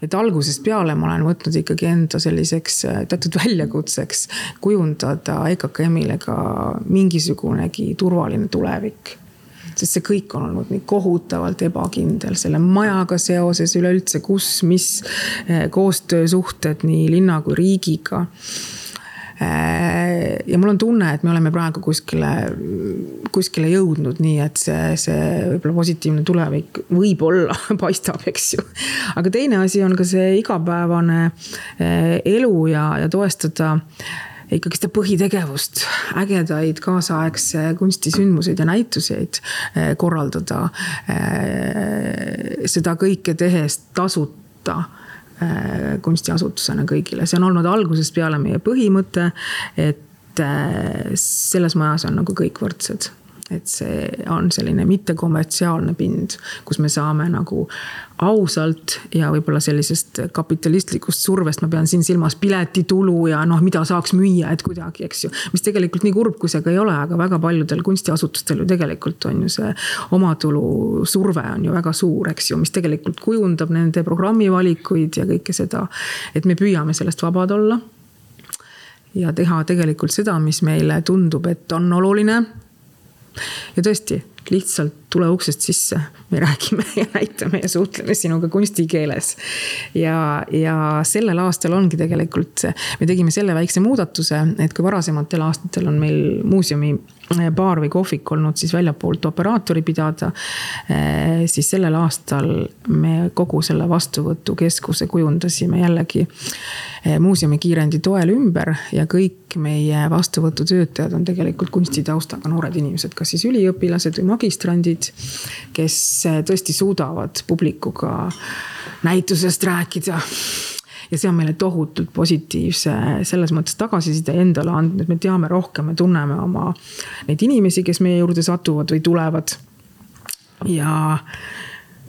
et algusest peale ma olen võtnud ikkagi enda selliseks äh, teatud väljakutseks kujundada EKKM-ile ka mingisugunegi turvaline tulevik sest see kõik on olnud nii kohutavalt ebakindel selle majaga seoses üleüldse, kus, mis eh, koostöösuhted nii linna kui riigiga eh, ja mul on tunne, et me oleme praegu kuskile, kuskile jõudnud, nii et see, see võib-olla positiivne tulevik võib-olla <laughs> paistab, eks ju. aga teine asi on ka see igapäevane eh, elu ja, ja toestada ikkagi seda põhitegevust, ägedaid kaasaegse kunstisündmuseid ja näituseid eh, korraldada. Eh, seda kõike tehes tasuta eh, kunstiasutusena kõigile, see on olnud algusest peale meie põhimõte, et selles majas on nagu kõik võrdsed et see on selline mittekommertsiaalne pind, kus me saame nagu ausalt ja võib-olla sellisest kapitalistlikust survest, ma pean siin silmas piletitulu ja noh, mida saaks müüa, et kuidagi, eks ju. mis tegelikult nii kurb, kui see ka ei ole, aga väga paljudel kunstiasutustel ju tegelikult on ju see omatulu surve on ju väga suur, eks ju, mis tegelikult kujundab nende programmivalikuid ja kõike seda. et me püüame sellest vabad olla ja teha tegelikult seda, mis meile tundub, et on oluline ja tõesti, lihtsalt tule uksest sisse, me räägime <laughs> ja näitame ja suhtleme sinuga kunstikeeles. ja, ja sellel aastal ongi tegelikult, me tegime selle väikse muudatuse, et kui varasematel aastatel on meil muuseumi baar või kohvik olnud siis väljapoolt operaatori pidada. Eh, siis sellel aastal me kogu selle vastuvõtukeskuse kujundasime jällegi eh, muuseumi kiirendi toel ümber ja kõik meie vastuvõtutöötajad on tegelikult kunstitaustaga noored inimesed, kas siis üliõpilased või magistrandid. Kes eh, tõesti suudavad publikuga näitusest rääkida ja see on meile tohutult positiivse selles mõttes tagasiside endale andnud, me teame rohkem, me tunneme oma neid inimesi, kes meie juurde satuvad või tulevad. ja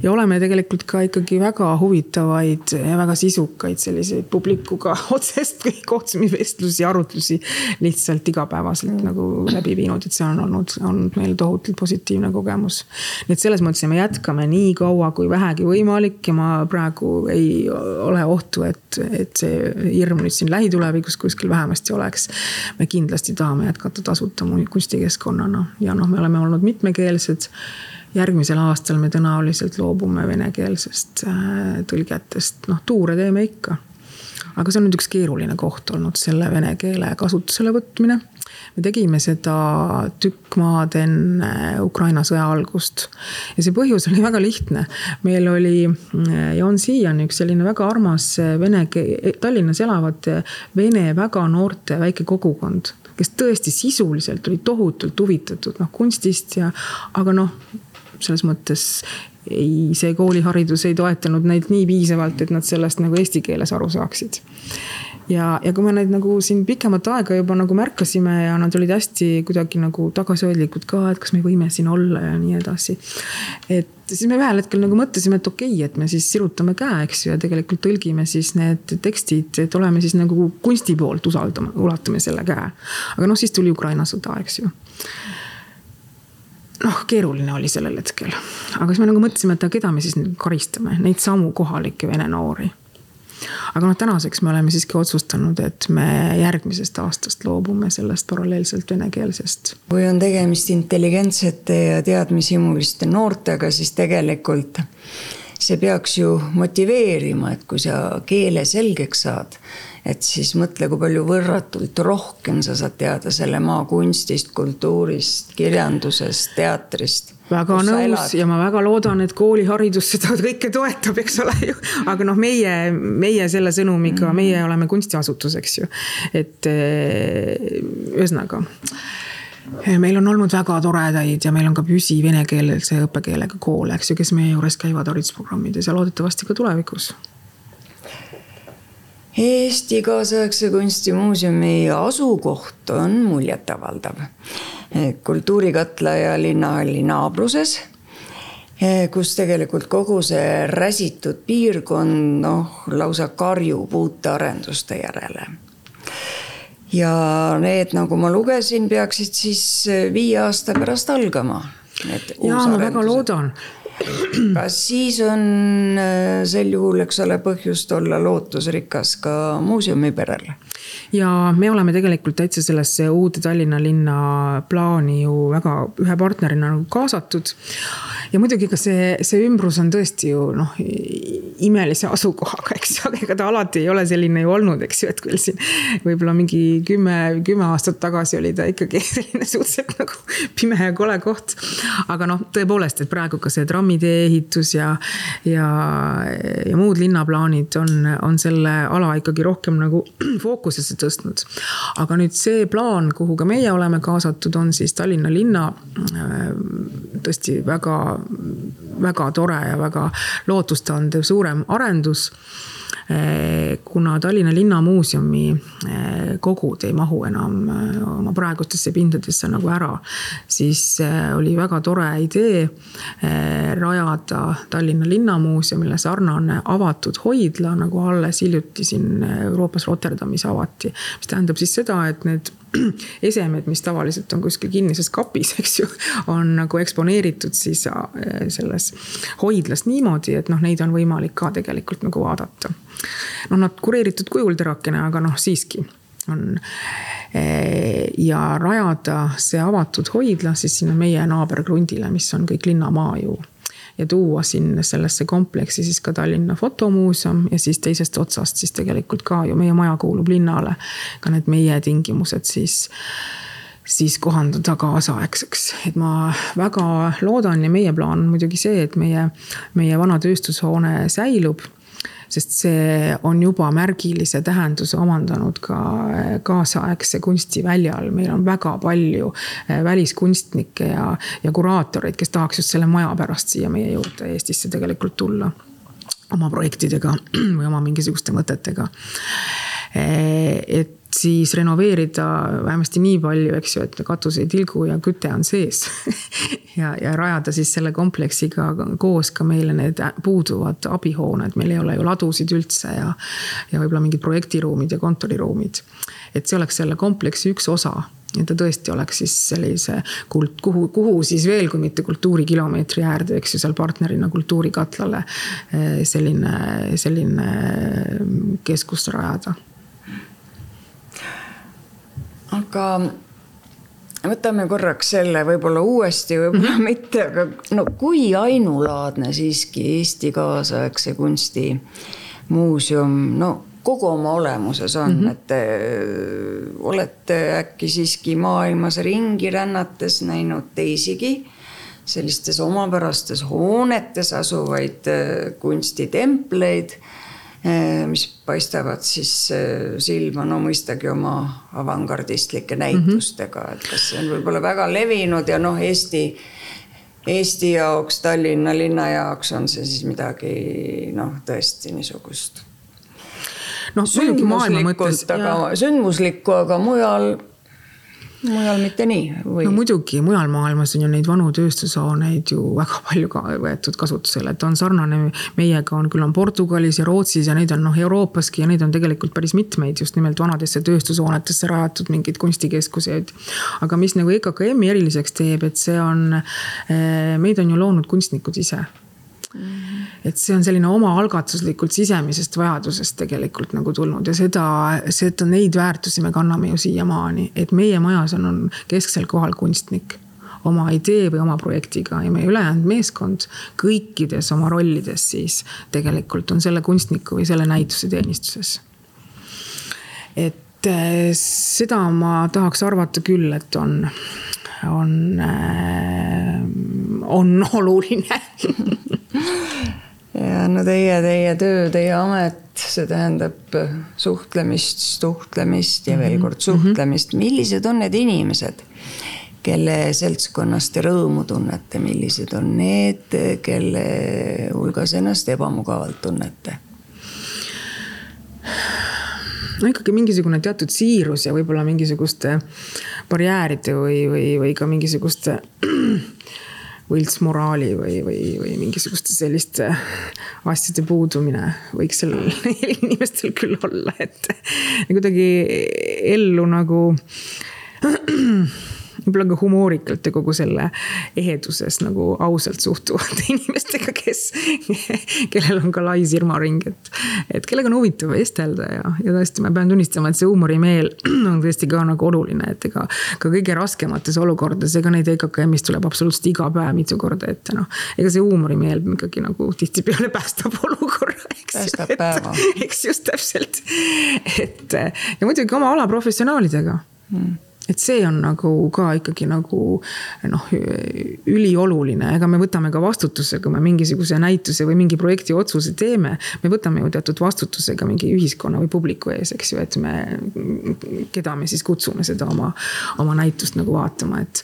ja oleme tegelikult ka ikkagi väga huvitavaid ja väga sisukaid selliseid publikuga <laughs> otsest kohtumisvestlusi, arutlusi lihtsalt igapäevaselt mm. nagu läbi viinud, et see on olnud, olnud meil tohutult positiivne kogemus. nii et selles mõttes me jätkame nii kaua kui vähegi võimalik ja ma praegu ei ole ohtu, et, et see hirm nüüd siin lähitulevikus kuskil vähemasti oleks. me kindlasti tahame jätkata tasuta kunstikeskkonnana ja noh, me oleme olnud mitmekeelsed järgmisel aastal me tõenäoliselt loobume venekeelsest äh, tõlgetest, noh tuure teeme ikka. aga see on nüüd üks keeruline koht olnud, selle vene keele kasutusele võtmine. me tegime seda tükk maad enne Ukraina sõja algust. ja see põhjus oli väga lihtne. meil oli äh, ja on siiani üks selline väga armas vene, Tallinnas elavate vene väga noorte väike kogukond kes tõesti sisuliselt olid tohutult huvitatud noh kunstist ja, aga noh selles mõttes ei, see kooliharidus ei toetanud neid nii piisavalt, et nad sellest nagu eesti keeles aru saaksid ja, ja kui me neid nagu siin pikemat aega juba nagu märkasime ja nad olid hästi kuidagi nagu tagasihoidlikud ka, et kas me võime siin olla ja nii edasi. et siis me ühel hetkel nagu mõtlesime, et okei okay,, et me siis sirutame käe, eks ju, ja tegelikult tõlgime siis need tekstid, et oleme siis nagu kunsti poolt usaldame, ulatame selle käe. aga noh, siis tuli Ukraina sõda, eks ju noh, keeruline oli sellel hetkel. aga siis me nagu mõtlesime, et keda me siis nüüd karistame, neid samu kohalikke vene noori. aga noh, tänaseks me oleme siiski otsustanud, et me järgmisest aastast loobume sellest paralleelselt venekeelsest. kui on tegemist intelligentsete ja teadmishimuliste noortega, siis tegelikult see peaks ju motiveerima, et kui sa keele selgeks saad et siis mõtle, kui palju võrratult rohkem sa saad teada selle maa kunstist, kultuurist, kirjandusest, teatrist väga nõus ja ma väga loodan, et kooliharidus seda <laughs> kõike toetab, eks ole ju. aga noh, meie, meie selle sõnumiga mm, meie oleme kunstiasutus, eks ju. et eh, ühesõnaga meil on olnud väga toredaid ja meil on ka püsi venekeelse õppekeelega koole, eks ju, kes meie juures käivad haridusprogrammides ja loodetavasti ka tulevikus Eesti kaasaegse kunstimuuseumi asukoht on muljetavaldav. kultuurikatla ja linnahalli naabruses, kus tegelikult kogu see räsitud piirkond noh, lausa karjub uute arenduste järele. ja need, nagu ma lugesin, peaksid siis viie aasta pärast algama. ja ma väga loodan <clears throat> kas siis on äh, sel juhul, eks ole, põhjust olla lootusrikas ka muuseumiperele? Ja me oleme tegelikult täitsa sellesse uude Tallinna linna plaani ju väga ühe partnerina nagu kaasatud. ja muidugi ka see, see ümbrus on tõesti ju noh, imelise asukohaga, eks ju, aga ega ta alati ei ole selline ju olnud, eks ju, et küll siin võib-olla mingi kümme, kümme aastat tagasi oli ta ikkagi <laughs> selline suhteliselt nagu pime ja kole koht. aga noh, tõepoolest, et praegu ka see trammitee ehitus ja, ja, ja muud linnaplaanid on, on selle ala ikkagi rohkem nagu <clears throat> fookusesse tõstnud. aga nüüd see plaan, kuhu ka meie oleme kaasatud, on siis Tallinna linna äh, tõesti väga, väga tore ja väga lootustandev suurem arendus kuna Tallinna Linnamuuseumi äh, kogud ei mahu enam oma praegustesse pindadesse nagu ära. siis oli väga tore idee rajada Tallinna Linnamuuseumile sarnane avatud hoidla, nagu alles hiljuti siin Euroopas Rotterdamis avati. mis tähendab siis seda, et need <clears throat> esemed, mis tavaliselt on kuskil kinnises kapis, eks ju, on nagu eksponeeritud siis äh, selles hoidlas niimoodi, et noh, neid on võimalik ka tegelikult nagu vaadata. noh, nad kureeritud kujul terakene, aga noh, siiski on. Äh, ja rajada see avatud hoidla siis sinna meie naaberkrundile, mis on kõik linnamaa ju ja tuua sinna sellesse kompleksi siis ka Tallinna Fotomuuseum ja siis teisest otsast siis tegelikult ka ju meie maja kuulub linnale. ka need meie tingimused siis siis kohandada kaasaegseks, et ma väga loodan ja meie plaan on muidugi see, et meie, meie vana tööstushoone säilub sest see on juba märgilise tähenduse omandanud ka eh, kaasaegse kunsti väljal. meil on väga palju eh, väliskunstnikke ja, ja kuraatoreid, kes tahaks just selle maja pärast siia meie juurde Eestisse tegelikult tulla oma projektidega <clears throat> või oma mingisuguste mõtetega. Eh, et siis renoveerida vähemasti nii palju, eks ju, et katus ei tilgu ja küte on sees <laughs> ja, ja rajada siis selle kompleksiga koos ka meile need puuduvad abihooned, meil ei ole ju ladusid üldse ja. ja võib-olla mingid projektiruumid ja kontoriruumid. et see oleks selle kompleksi üks osa ja ta tõesti oleks siis sellise kult-, kuhu, kuhu siis veel, kui mitte kultuurikilomeetri äärde, eks ju, seal partnerina Kultuurikatlale eh, selline, selline keskus rajada aga võtame korraks selle võib-olla uuesti, võib-olla mhm. mitte, aga no kui ainulaadne siiski Eesti kaasaegse kunsti muuseum, no kogu oma olemuses on mm, -hmm. et te äh, olete äkki siiski maailmas ringi rännates näinud teisigi sellistes omapärastes hoonetes asuvaid äh, kunstitempleid mis paistavad siis eh, silma, no mõistagi oma avangardistlike näitustega, et kas see on võib-olla väga levinud ja noh, Eesti, Eesti jaoks, Tallinna linna jaoks on see siis midagi noh, tõesti niisugust. noh, sündmuslikku, aga sündmuslikku, aga mujal mujal mitte nii või? no muidugi, mujal maailmas on ju neid vanu tööstushooneid ju väga palju ka võetud kasutusele, et on sarnane meiega on küll on Portugalis ja Rootsis ja neid on noh, Euroopaski ja neid on tegelikult päris mitmeid just nimelt vanadesse tööstushoonetesse rajatud mingeid kunstikeskuseid. aga mis nagu EKKM-i eriliseks teeb, et see on, eh, meid on ju loonud kunstnikud ise et see on selline omaalgatuslikult sisemisest vajadusest tegelikult nagu tulnud ja seda, seda, neid väärtusi me kanname ju siiamaani, et meie majas on, on kesksel kohal kunstnik. Oma idee või oma projektiga ja meie ülejäänud meeskond kõikides oma rollides siis tegelikult on selle kunstniku või selle näituse teenistuses. et eh, seda ma tahaks arvata küll, et on, on, eh, on <laughs> oluline <gasps> ja no teie, teie töö, teie amet, see tähendab suhtlemist, suhtlemist ja veel mhm, kord suhtlemist. millised on need inimesed, kelle seltskonnas te rõõmu tunnete, millised on need, kelle hulgas ennast ebamugavalt tunnete? no ikkagi mingisugune teatud siirus ja võib-olla mingisuguste barjääride või, või, või ka mingisuguste <clears throat> võltsmoraali või, või, või mingisuguste selliste asjade puudumine võiks sellel <laughs> inimestel küll olla, et kuidagi ellu nagu <clears throat> võib-olla ka humoorikalt ja kogu selle eheduses nagu ausalt suhtuvate <laughs> inimestega, kes, kellel on ka lai silmaring, et, et kellega on huvitav vestelda ja, ja tõesti, ma pean tunnistama, et see huumorimeel <clears throat> on tõesti ka nagu oluline, et ega ka kõige raskemates olukordades, ega neid EKKM-is tuleb absoluutselt iga päev mitu korda ette, noh. ega see huumorimeel ikkagi nagu tihtipeale <laughs> päästab olukorra, eks. päästab päeva. <laughs> eks just täpselt, et ja muidugi oma ala professionaalidega mm et see on nagu ka ikkagi nagu noh, ülioluline, ega me võtame ka vastutuse, kui me mingisuguse näituse või mingi projekti otsuse teeme. me võtame ju teatud vastutuse ka mingi ühiskonna või publiku ees, eks ju, et me, keda me siis kutsume seda oma, oma näitust nagu vaatama, et.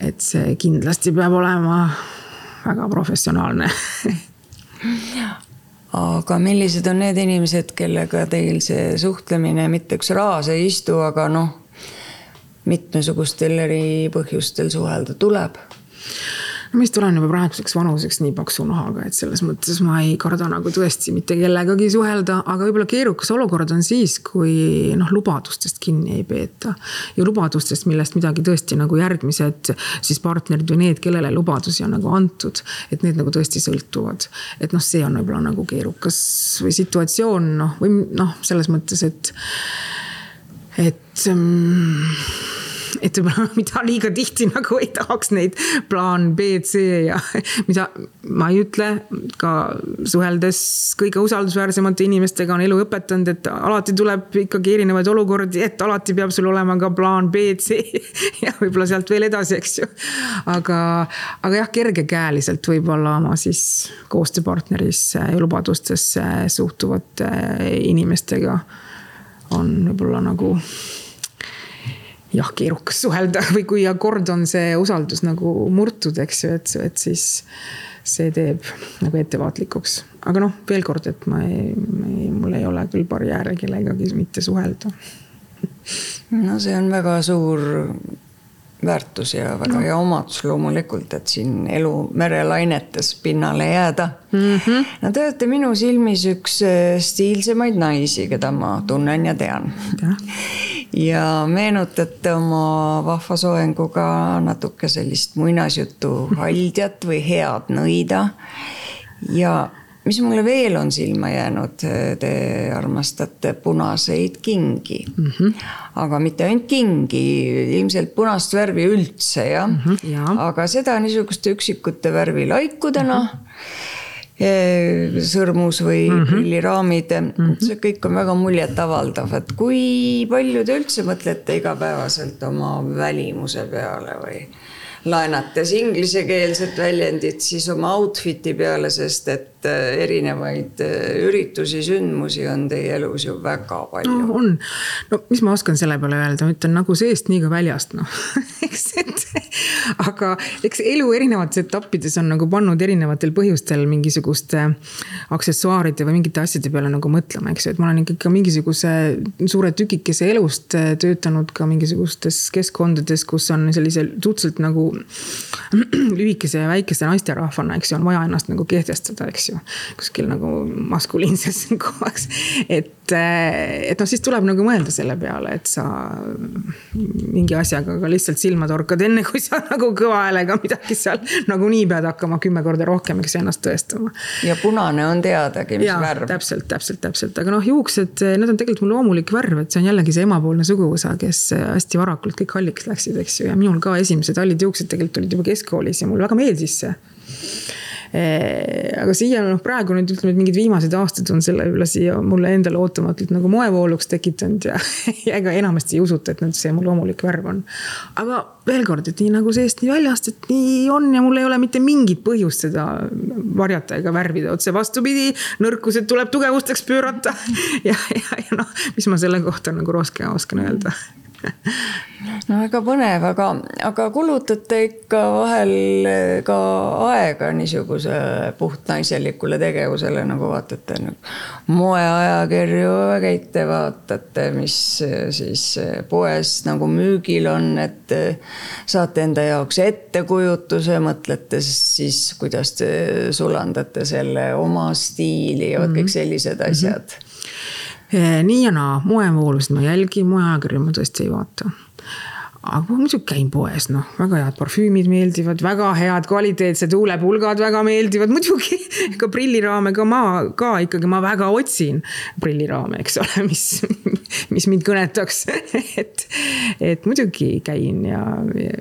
et see kindlasti peab olema väga professionaalne aga millised on need inimesed, kellega teil see suhtlemine mitte üks raas ei istu, aga noh, mitmesugustel eri põhjustel suhelda tuleb no ma vist olen juba praeguseks vanuseks nii paksu nahaga, et selles mõttes ma ei karda nagu tõesti mitte kellegagi suhelda, aga võib-olla keerukas olukord on siis, kui noh, lubadustest kinni ei peeta. ja lubadustest, millest midagi tõesti nagu järgmised siis partnerid või need, kellele lubadusi on nagu antud, et need nagu tõesti sõltuvad. et noh, see on võib-olla nagu keerukas või situatsioon noh, või noh, selles mõttes, et, et um, et võib-olla <laughs> mida liiga tihti nagu ei tahaks neid plaan B, C ja <laughs> mida ma ei ütle ka suheldes kõige usaldusväärsemate inimestega on elu õpetanud, et alati tuleb ikkagi erinevaid olukordi, et alati peab sul olema ka plaan B, C <laughs> ja võib-olla sealt veel edasi, eks ju. aga, aga jah, kergekäeliselt võib-olla oma siis koostööpartnerisse ja lubadustesse suhtuvate inimestega on võib-olla nagu jah, keerukas suhelda <laughs> või kui kord on see usaldus nagu murtud, eks ju, et, et siis see teeb nagu ettevaatlikuks. aga noh, veel kord, et ma ei, ei, mul ei ole küll barjääre kellegagi mitte suhelda. <laughs> no see on väga suur väärtus ja väga no. hea omadus loomulikult, et siin elu merelainetes pinnale jääda mm. -hmm. no te olete minu silmis üks äh, stiilsemaid naisi, keda ma tunnen ja tean. <laughs> ja meenutate oma vahva soenguga natuke sellist muinasjutu haldjat või head nõida. ja mis mulle veel on silma jäänud, te armastate punaseid kingi mm. -hmm. aga mitte ainult kingi, ilmselt punast värvi üldse jah mm, -hmm, ja. aga seda niisuguste üksikute värvilaikudena mm. -hmm sõrmus või mm -hmm. prilliraamid mm, -hmm. see kõik on väga muljetavaldav, et kui palju te üldse mõtlete igapäevaselt oma välimuse peale või? laenates inglisekeelset väljendit siis oma outfit'i peale, sest et äh, erinevaid äh, üritusi, sündmusi on teie elus ju väga palju no,. on, no mis ma oskan selle peale öelda, ma ütlen nagu seest, nii ka väljast, noh <laughs> eks, et aga eks elu erinevates etappides on nagu pannud erinevatel põhjustel mingisuguste aksessuaaride või mingite asjade peale nagu mõtlema, eks ju, et ma olen ikkagi ka mingisuguse suure tükikese elust äh, töötanud ka mingisugustes keskkondades, kus on sellise suhteliselt nagu <clears throat> lühikese ja väikese naisterahvana, eks ju, on vaja ennast nagu kehtestada, eks ju. Kuskil nagu maskuliinses <laughs> kohas. et, et noh, siis tuleb nagu mõelda selle peale, et sa mingi asjaga ka lihtsalt silma torkad, enne kui sa <laughs> nagu kõva häälega midagi seal nagunii pead hakkama kümme korda rohkem, eks ennast tõestama. ja punane on teadagi, mis ja, värv. täpselt, täpselt, täpselt, aga noh, juuksed, need on tegelikult mul loomulik värv, et see on jällegi see emapoolne suguvõsa, kes hästi varakult kõik halliks läksid, eks ju, ja minul ka esimesed hallid juuksed tegelikult olid juba keskkoolis ja mulle väga meeldis see aga siia noh, praegu nüüd ütleme, et mingid viimased aastad on selle üle siia mulle endale ootamatult nagu moevooluks tekitanud ja, <laughs> ja ega enamasti ei usuta, et nüüd see mu loomulik värv on. aga veel kord, et nii nagu seest, nii väljast, et nii on ja mul ei ole mitte mingit põhjust seda varjata ega värvida, otse vastupidi. nõrkused tuleb tugevusteks pöörata <laughs> ja, ja, ja noh, mis ma selle kohta nagu rohkem oskan öelda <laughs> no väga põnev, aga, aga kulutate ikka vahel ka aega niisuguse puhtnaiselikule tegevusele, nagu vaatate nagu moeajakirju käite, vaatate, mis siis poes nagu müügil on, et saate enda jaoks ettekujutuse, mõtlete siis, kuidas te sulandate selle oma stiili ja vot kõik sellised asjad mm. -hmm Eh, nii ja naa, moevoolusid ma jälgin, moeajakirju ma tõesti ei vaata aga muidugi käin poes, noh, väga head parfüümid meeldivad, väga head kvaliteetsed huulepulgad väga meeldivad, muidugi. <laughs> ka prilliraame ka ma ka ikkagi, ma väga otsin prilliraame, eks ole, <laughs> mis, mis mind kõnetaks <laughs> et, et muidugi käin ja, ja,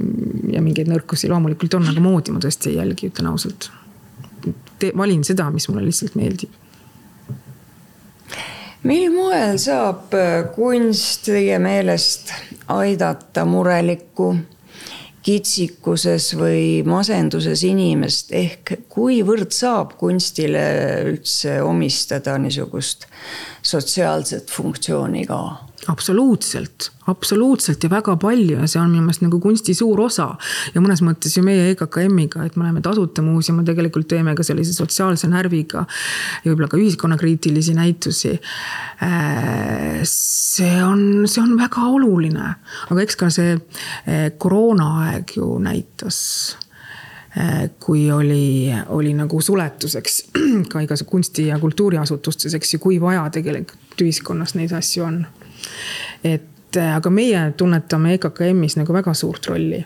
ja mingeid nõrkusi loomulikult on, aga moodi ma tõesti ei jälgi, ütlen ausalt. valin seda, mis mulle lihtsalt meeldib mil moel saab äh, kunst teie meelest aidata murelikku, kitsikuses või masenduses inimest, ehk kuivõrd saab kunstile üldse omistada niisugust sotsiaalset funktsiooni ka? Absoluutselt, absoluutselt ja väga palju ja see on minu meelest nagu kunsti suur osa. ja mõnes mõttes ju meie EKKM-iga, et me oleme tasuta muuseum, me tegelikult teeme ka sellise sotsiaalse närviga ja võib-olla ka ühiskonnakriitilisi näitusi. Äh, see on, see on väga oluline, aga eks ka see äh, koroonaaeg ju näitas äh, kui oli, oli nagu suletuseks <clears throat> ka igas kunsti- ja kultuuriasutustes, eks ju, kui vaja tegelikult ühiskonnas neid asju on et äh, aga meie tunnetame EKKM-is nagu väga suurt rolli äh,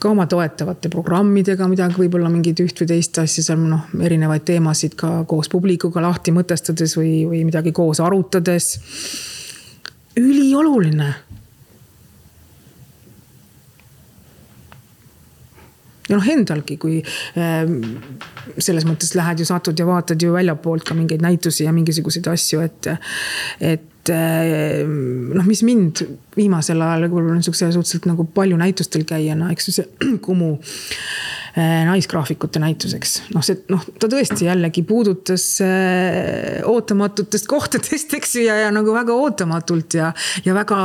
ka oma toetavate programmidega midagi, võib-olla mingit üht või teist asja seal noh, erinevaid teemasid ka koos publikuga lahti mõtestades või, või midagi koos arutades. ülioluline ja noh, endalgi, kui äh, selles mõttes lähed ju, satud ja vaatad ju väljapoolt ka mingeid näitusi ja mingisuguseid asju, et, et äh, noh, mis mind viimasel ajal võib-olla niisuguse suhteliselt nagu palju näitustel käijana, eks ju see <clears throat> Kumu äh, naisgraafikute näituseks. noh, see noh, ta tõesti jällegi puudutas ootamatutest kohtadest, eks ju, ja, ja nagu väga ootamatult ja, ja väga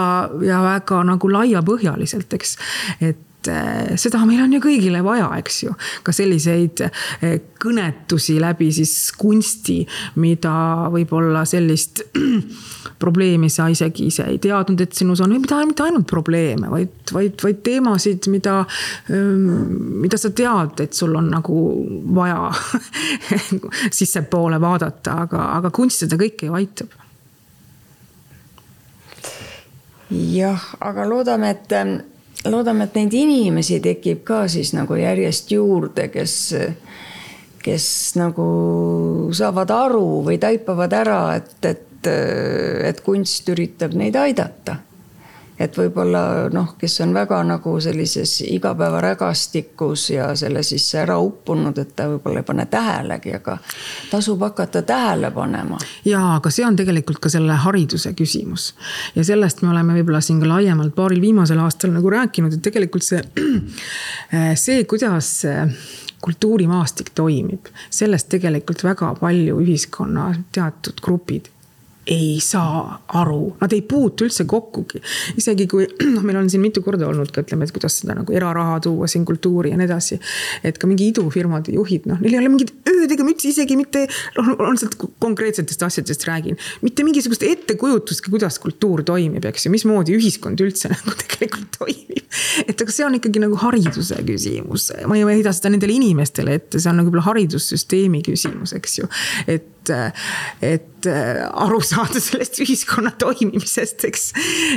ja väga nagu laiapõhjaliselt, eks. et Eh, seda meil on ju kõigile vaja, eks ju. ka selliseid eh, kõnetusi läbi siis kunsti, mida võib-olla sellist <clears throat> probleemi sa isegi ise ei teadnud, et sinus on, mitte, mitte ainult probleeme, vaid, vaid, vaid teemasid, mida, ehm, mida sa tead, et sul on nagu vaja <laughs> sissepoole vaadata, aga, aga kunst seda kõike ju aitab jah, aga loodame, et ehm, loodame, et neid inimesi tekib ka siis nagu järjest juurde, kes, kes nagu saavad aru või taipavad ära, et, et, et kunst üritab neid aidata et võib-olla noh, kes on väga nagu sellises igapäevarägastikus ja selle sisse ära uppunud, et ta võib-olla ei pane tähelegi, aga tasub hakata tähele panema. ja, aga see on tegelikult ka selle hariduse küsimus ja sellest me oleme võib-olla siin ka laiemalt paaril viimasel aastal nagu rääkinud, et tegelikult see, <clears throat> see, kuidas kultuurimaastik toimib, sellest tegelikult väga palju ühiskonna teatud grupid ei saa aru, nad ei puutu üldse kokkugi. isegi kui <clears throat> noh, meil on siin mitu korda olnud ka ütleme, et kuidas seda nagu eraraha tuua siin kultuuri ja nii edasi. et ka mingi idufirmade juhid, noh, neil ei ole mingit öödega mütsi, isegi mitte, noh, on lihtsalt konkreetsetest asjadest räägin. mitte mingisugust ettekujutustki, kuidas kultuur toimib, eks ju, mismoodi ühiskond üldse <laughs> nagu tegelikult toimib. et aga see on ikkagi nagu hariduse küsimus, ma ei heida seda nendele inimestele ette, see on nagu võib-olla haridussüsteemi küsimus, eks ju. et et aru saada sellest ühiskonna toimimisest, eks.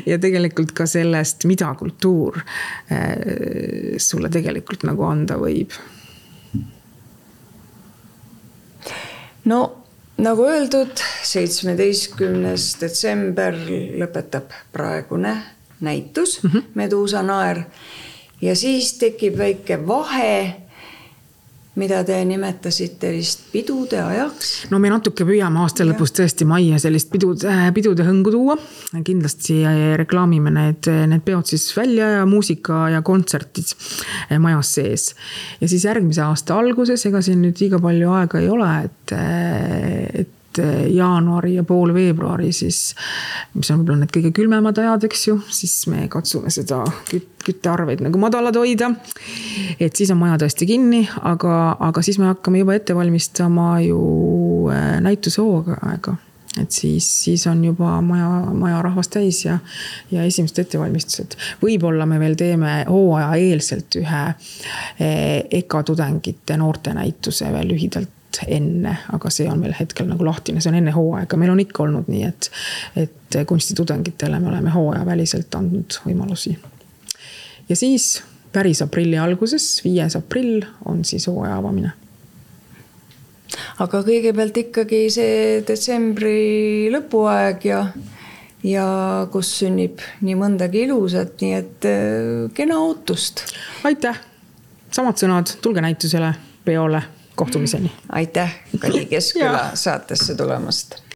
ja tegelikult ka sellest, mida kultuur eh, sulle tegelikult nagu anda võib. no nagu öeldud, seitsmeteistkümnes detsember lõpetab praegune näitus mm -hmm. Meduusa naer ja siis tekib väike vahe mida te nimetasite vist pidude ajaks? no me natuke püüame aasta lõpus tõesti majja sellist pidude, pidude hõngu tuua. kindlasti reklaamime need, need peod siis välja ja muusika ja kontserdid majas sees. ja siis järgmise aasta alguses, ega siin nüüd liiga palju aega ei ole, et, et et jaanuari ja pool veebruari siis, mis on võib-olla need kõige külmemad ajad, eks ju, siis me katsume seda küt-, küttearveid nagu madalad hoida. et siis on maja tõesti kinni, aga, aga siis me hakkame juba ette valmistama ju äh, näitushooga aega et siis, siis on juba maja, maja rahvast täis ja, ja esimesed ettevalmistused. võib-olla me veel teeme hooajaeelselt ühe äh, EKA tudengite noortenäituse veel lühidalt enne, aga see on meil hetkel nagu lahtine, see on enne hooaega, meil on ikka olnud nii, et, et kunstitudengitele me oleme hooajaväliselt andnud võimalusi. ja siis päris aprilli alguses, viies aprill on siis hooaja avamine aga kõigepealt ikkagi see detsembri lõpuaeg ja, ja kus sünnib nii mõndagi ilusat, nii et äh, kena ootust. aitäh, samad sõnad, tulge näitusele, peole kohtumiseni. aitäh, Kalli Keskküla saatesse tulemast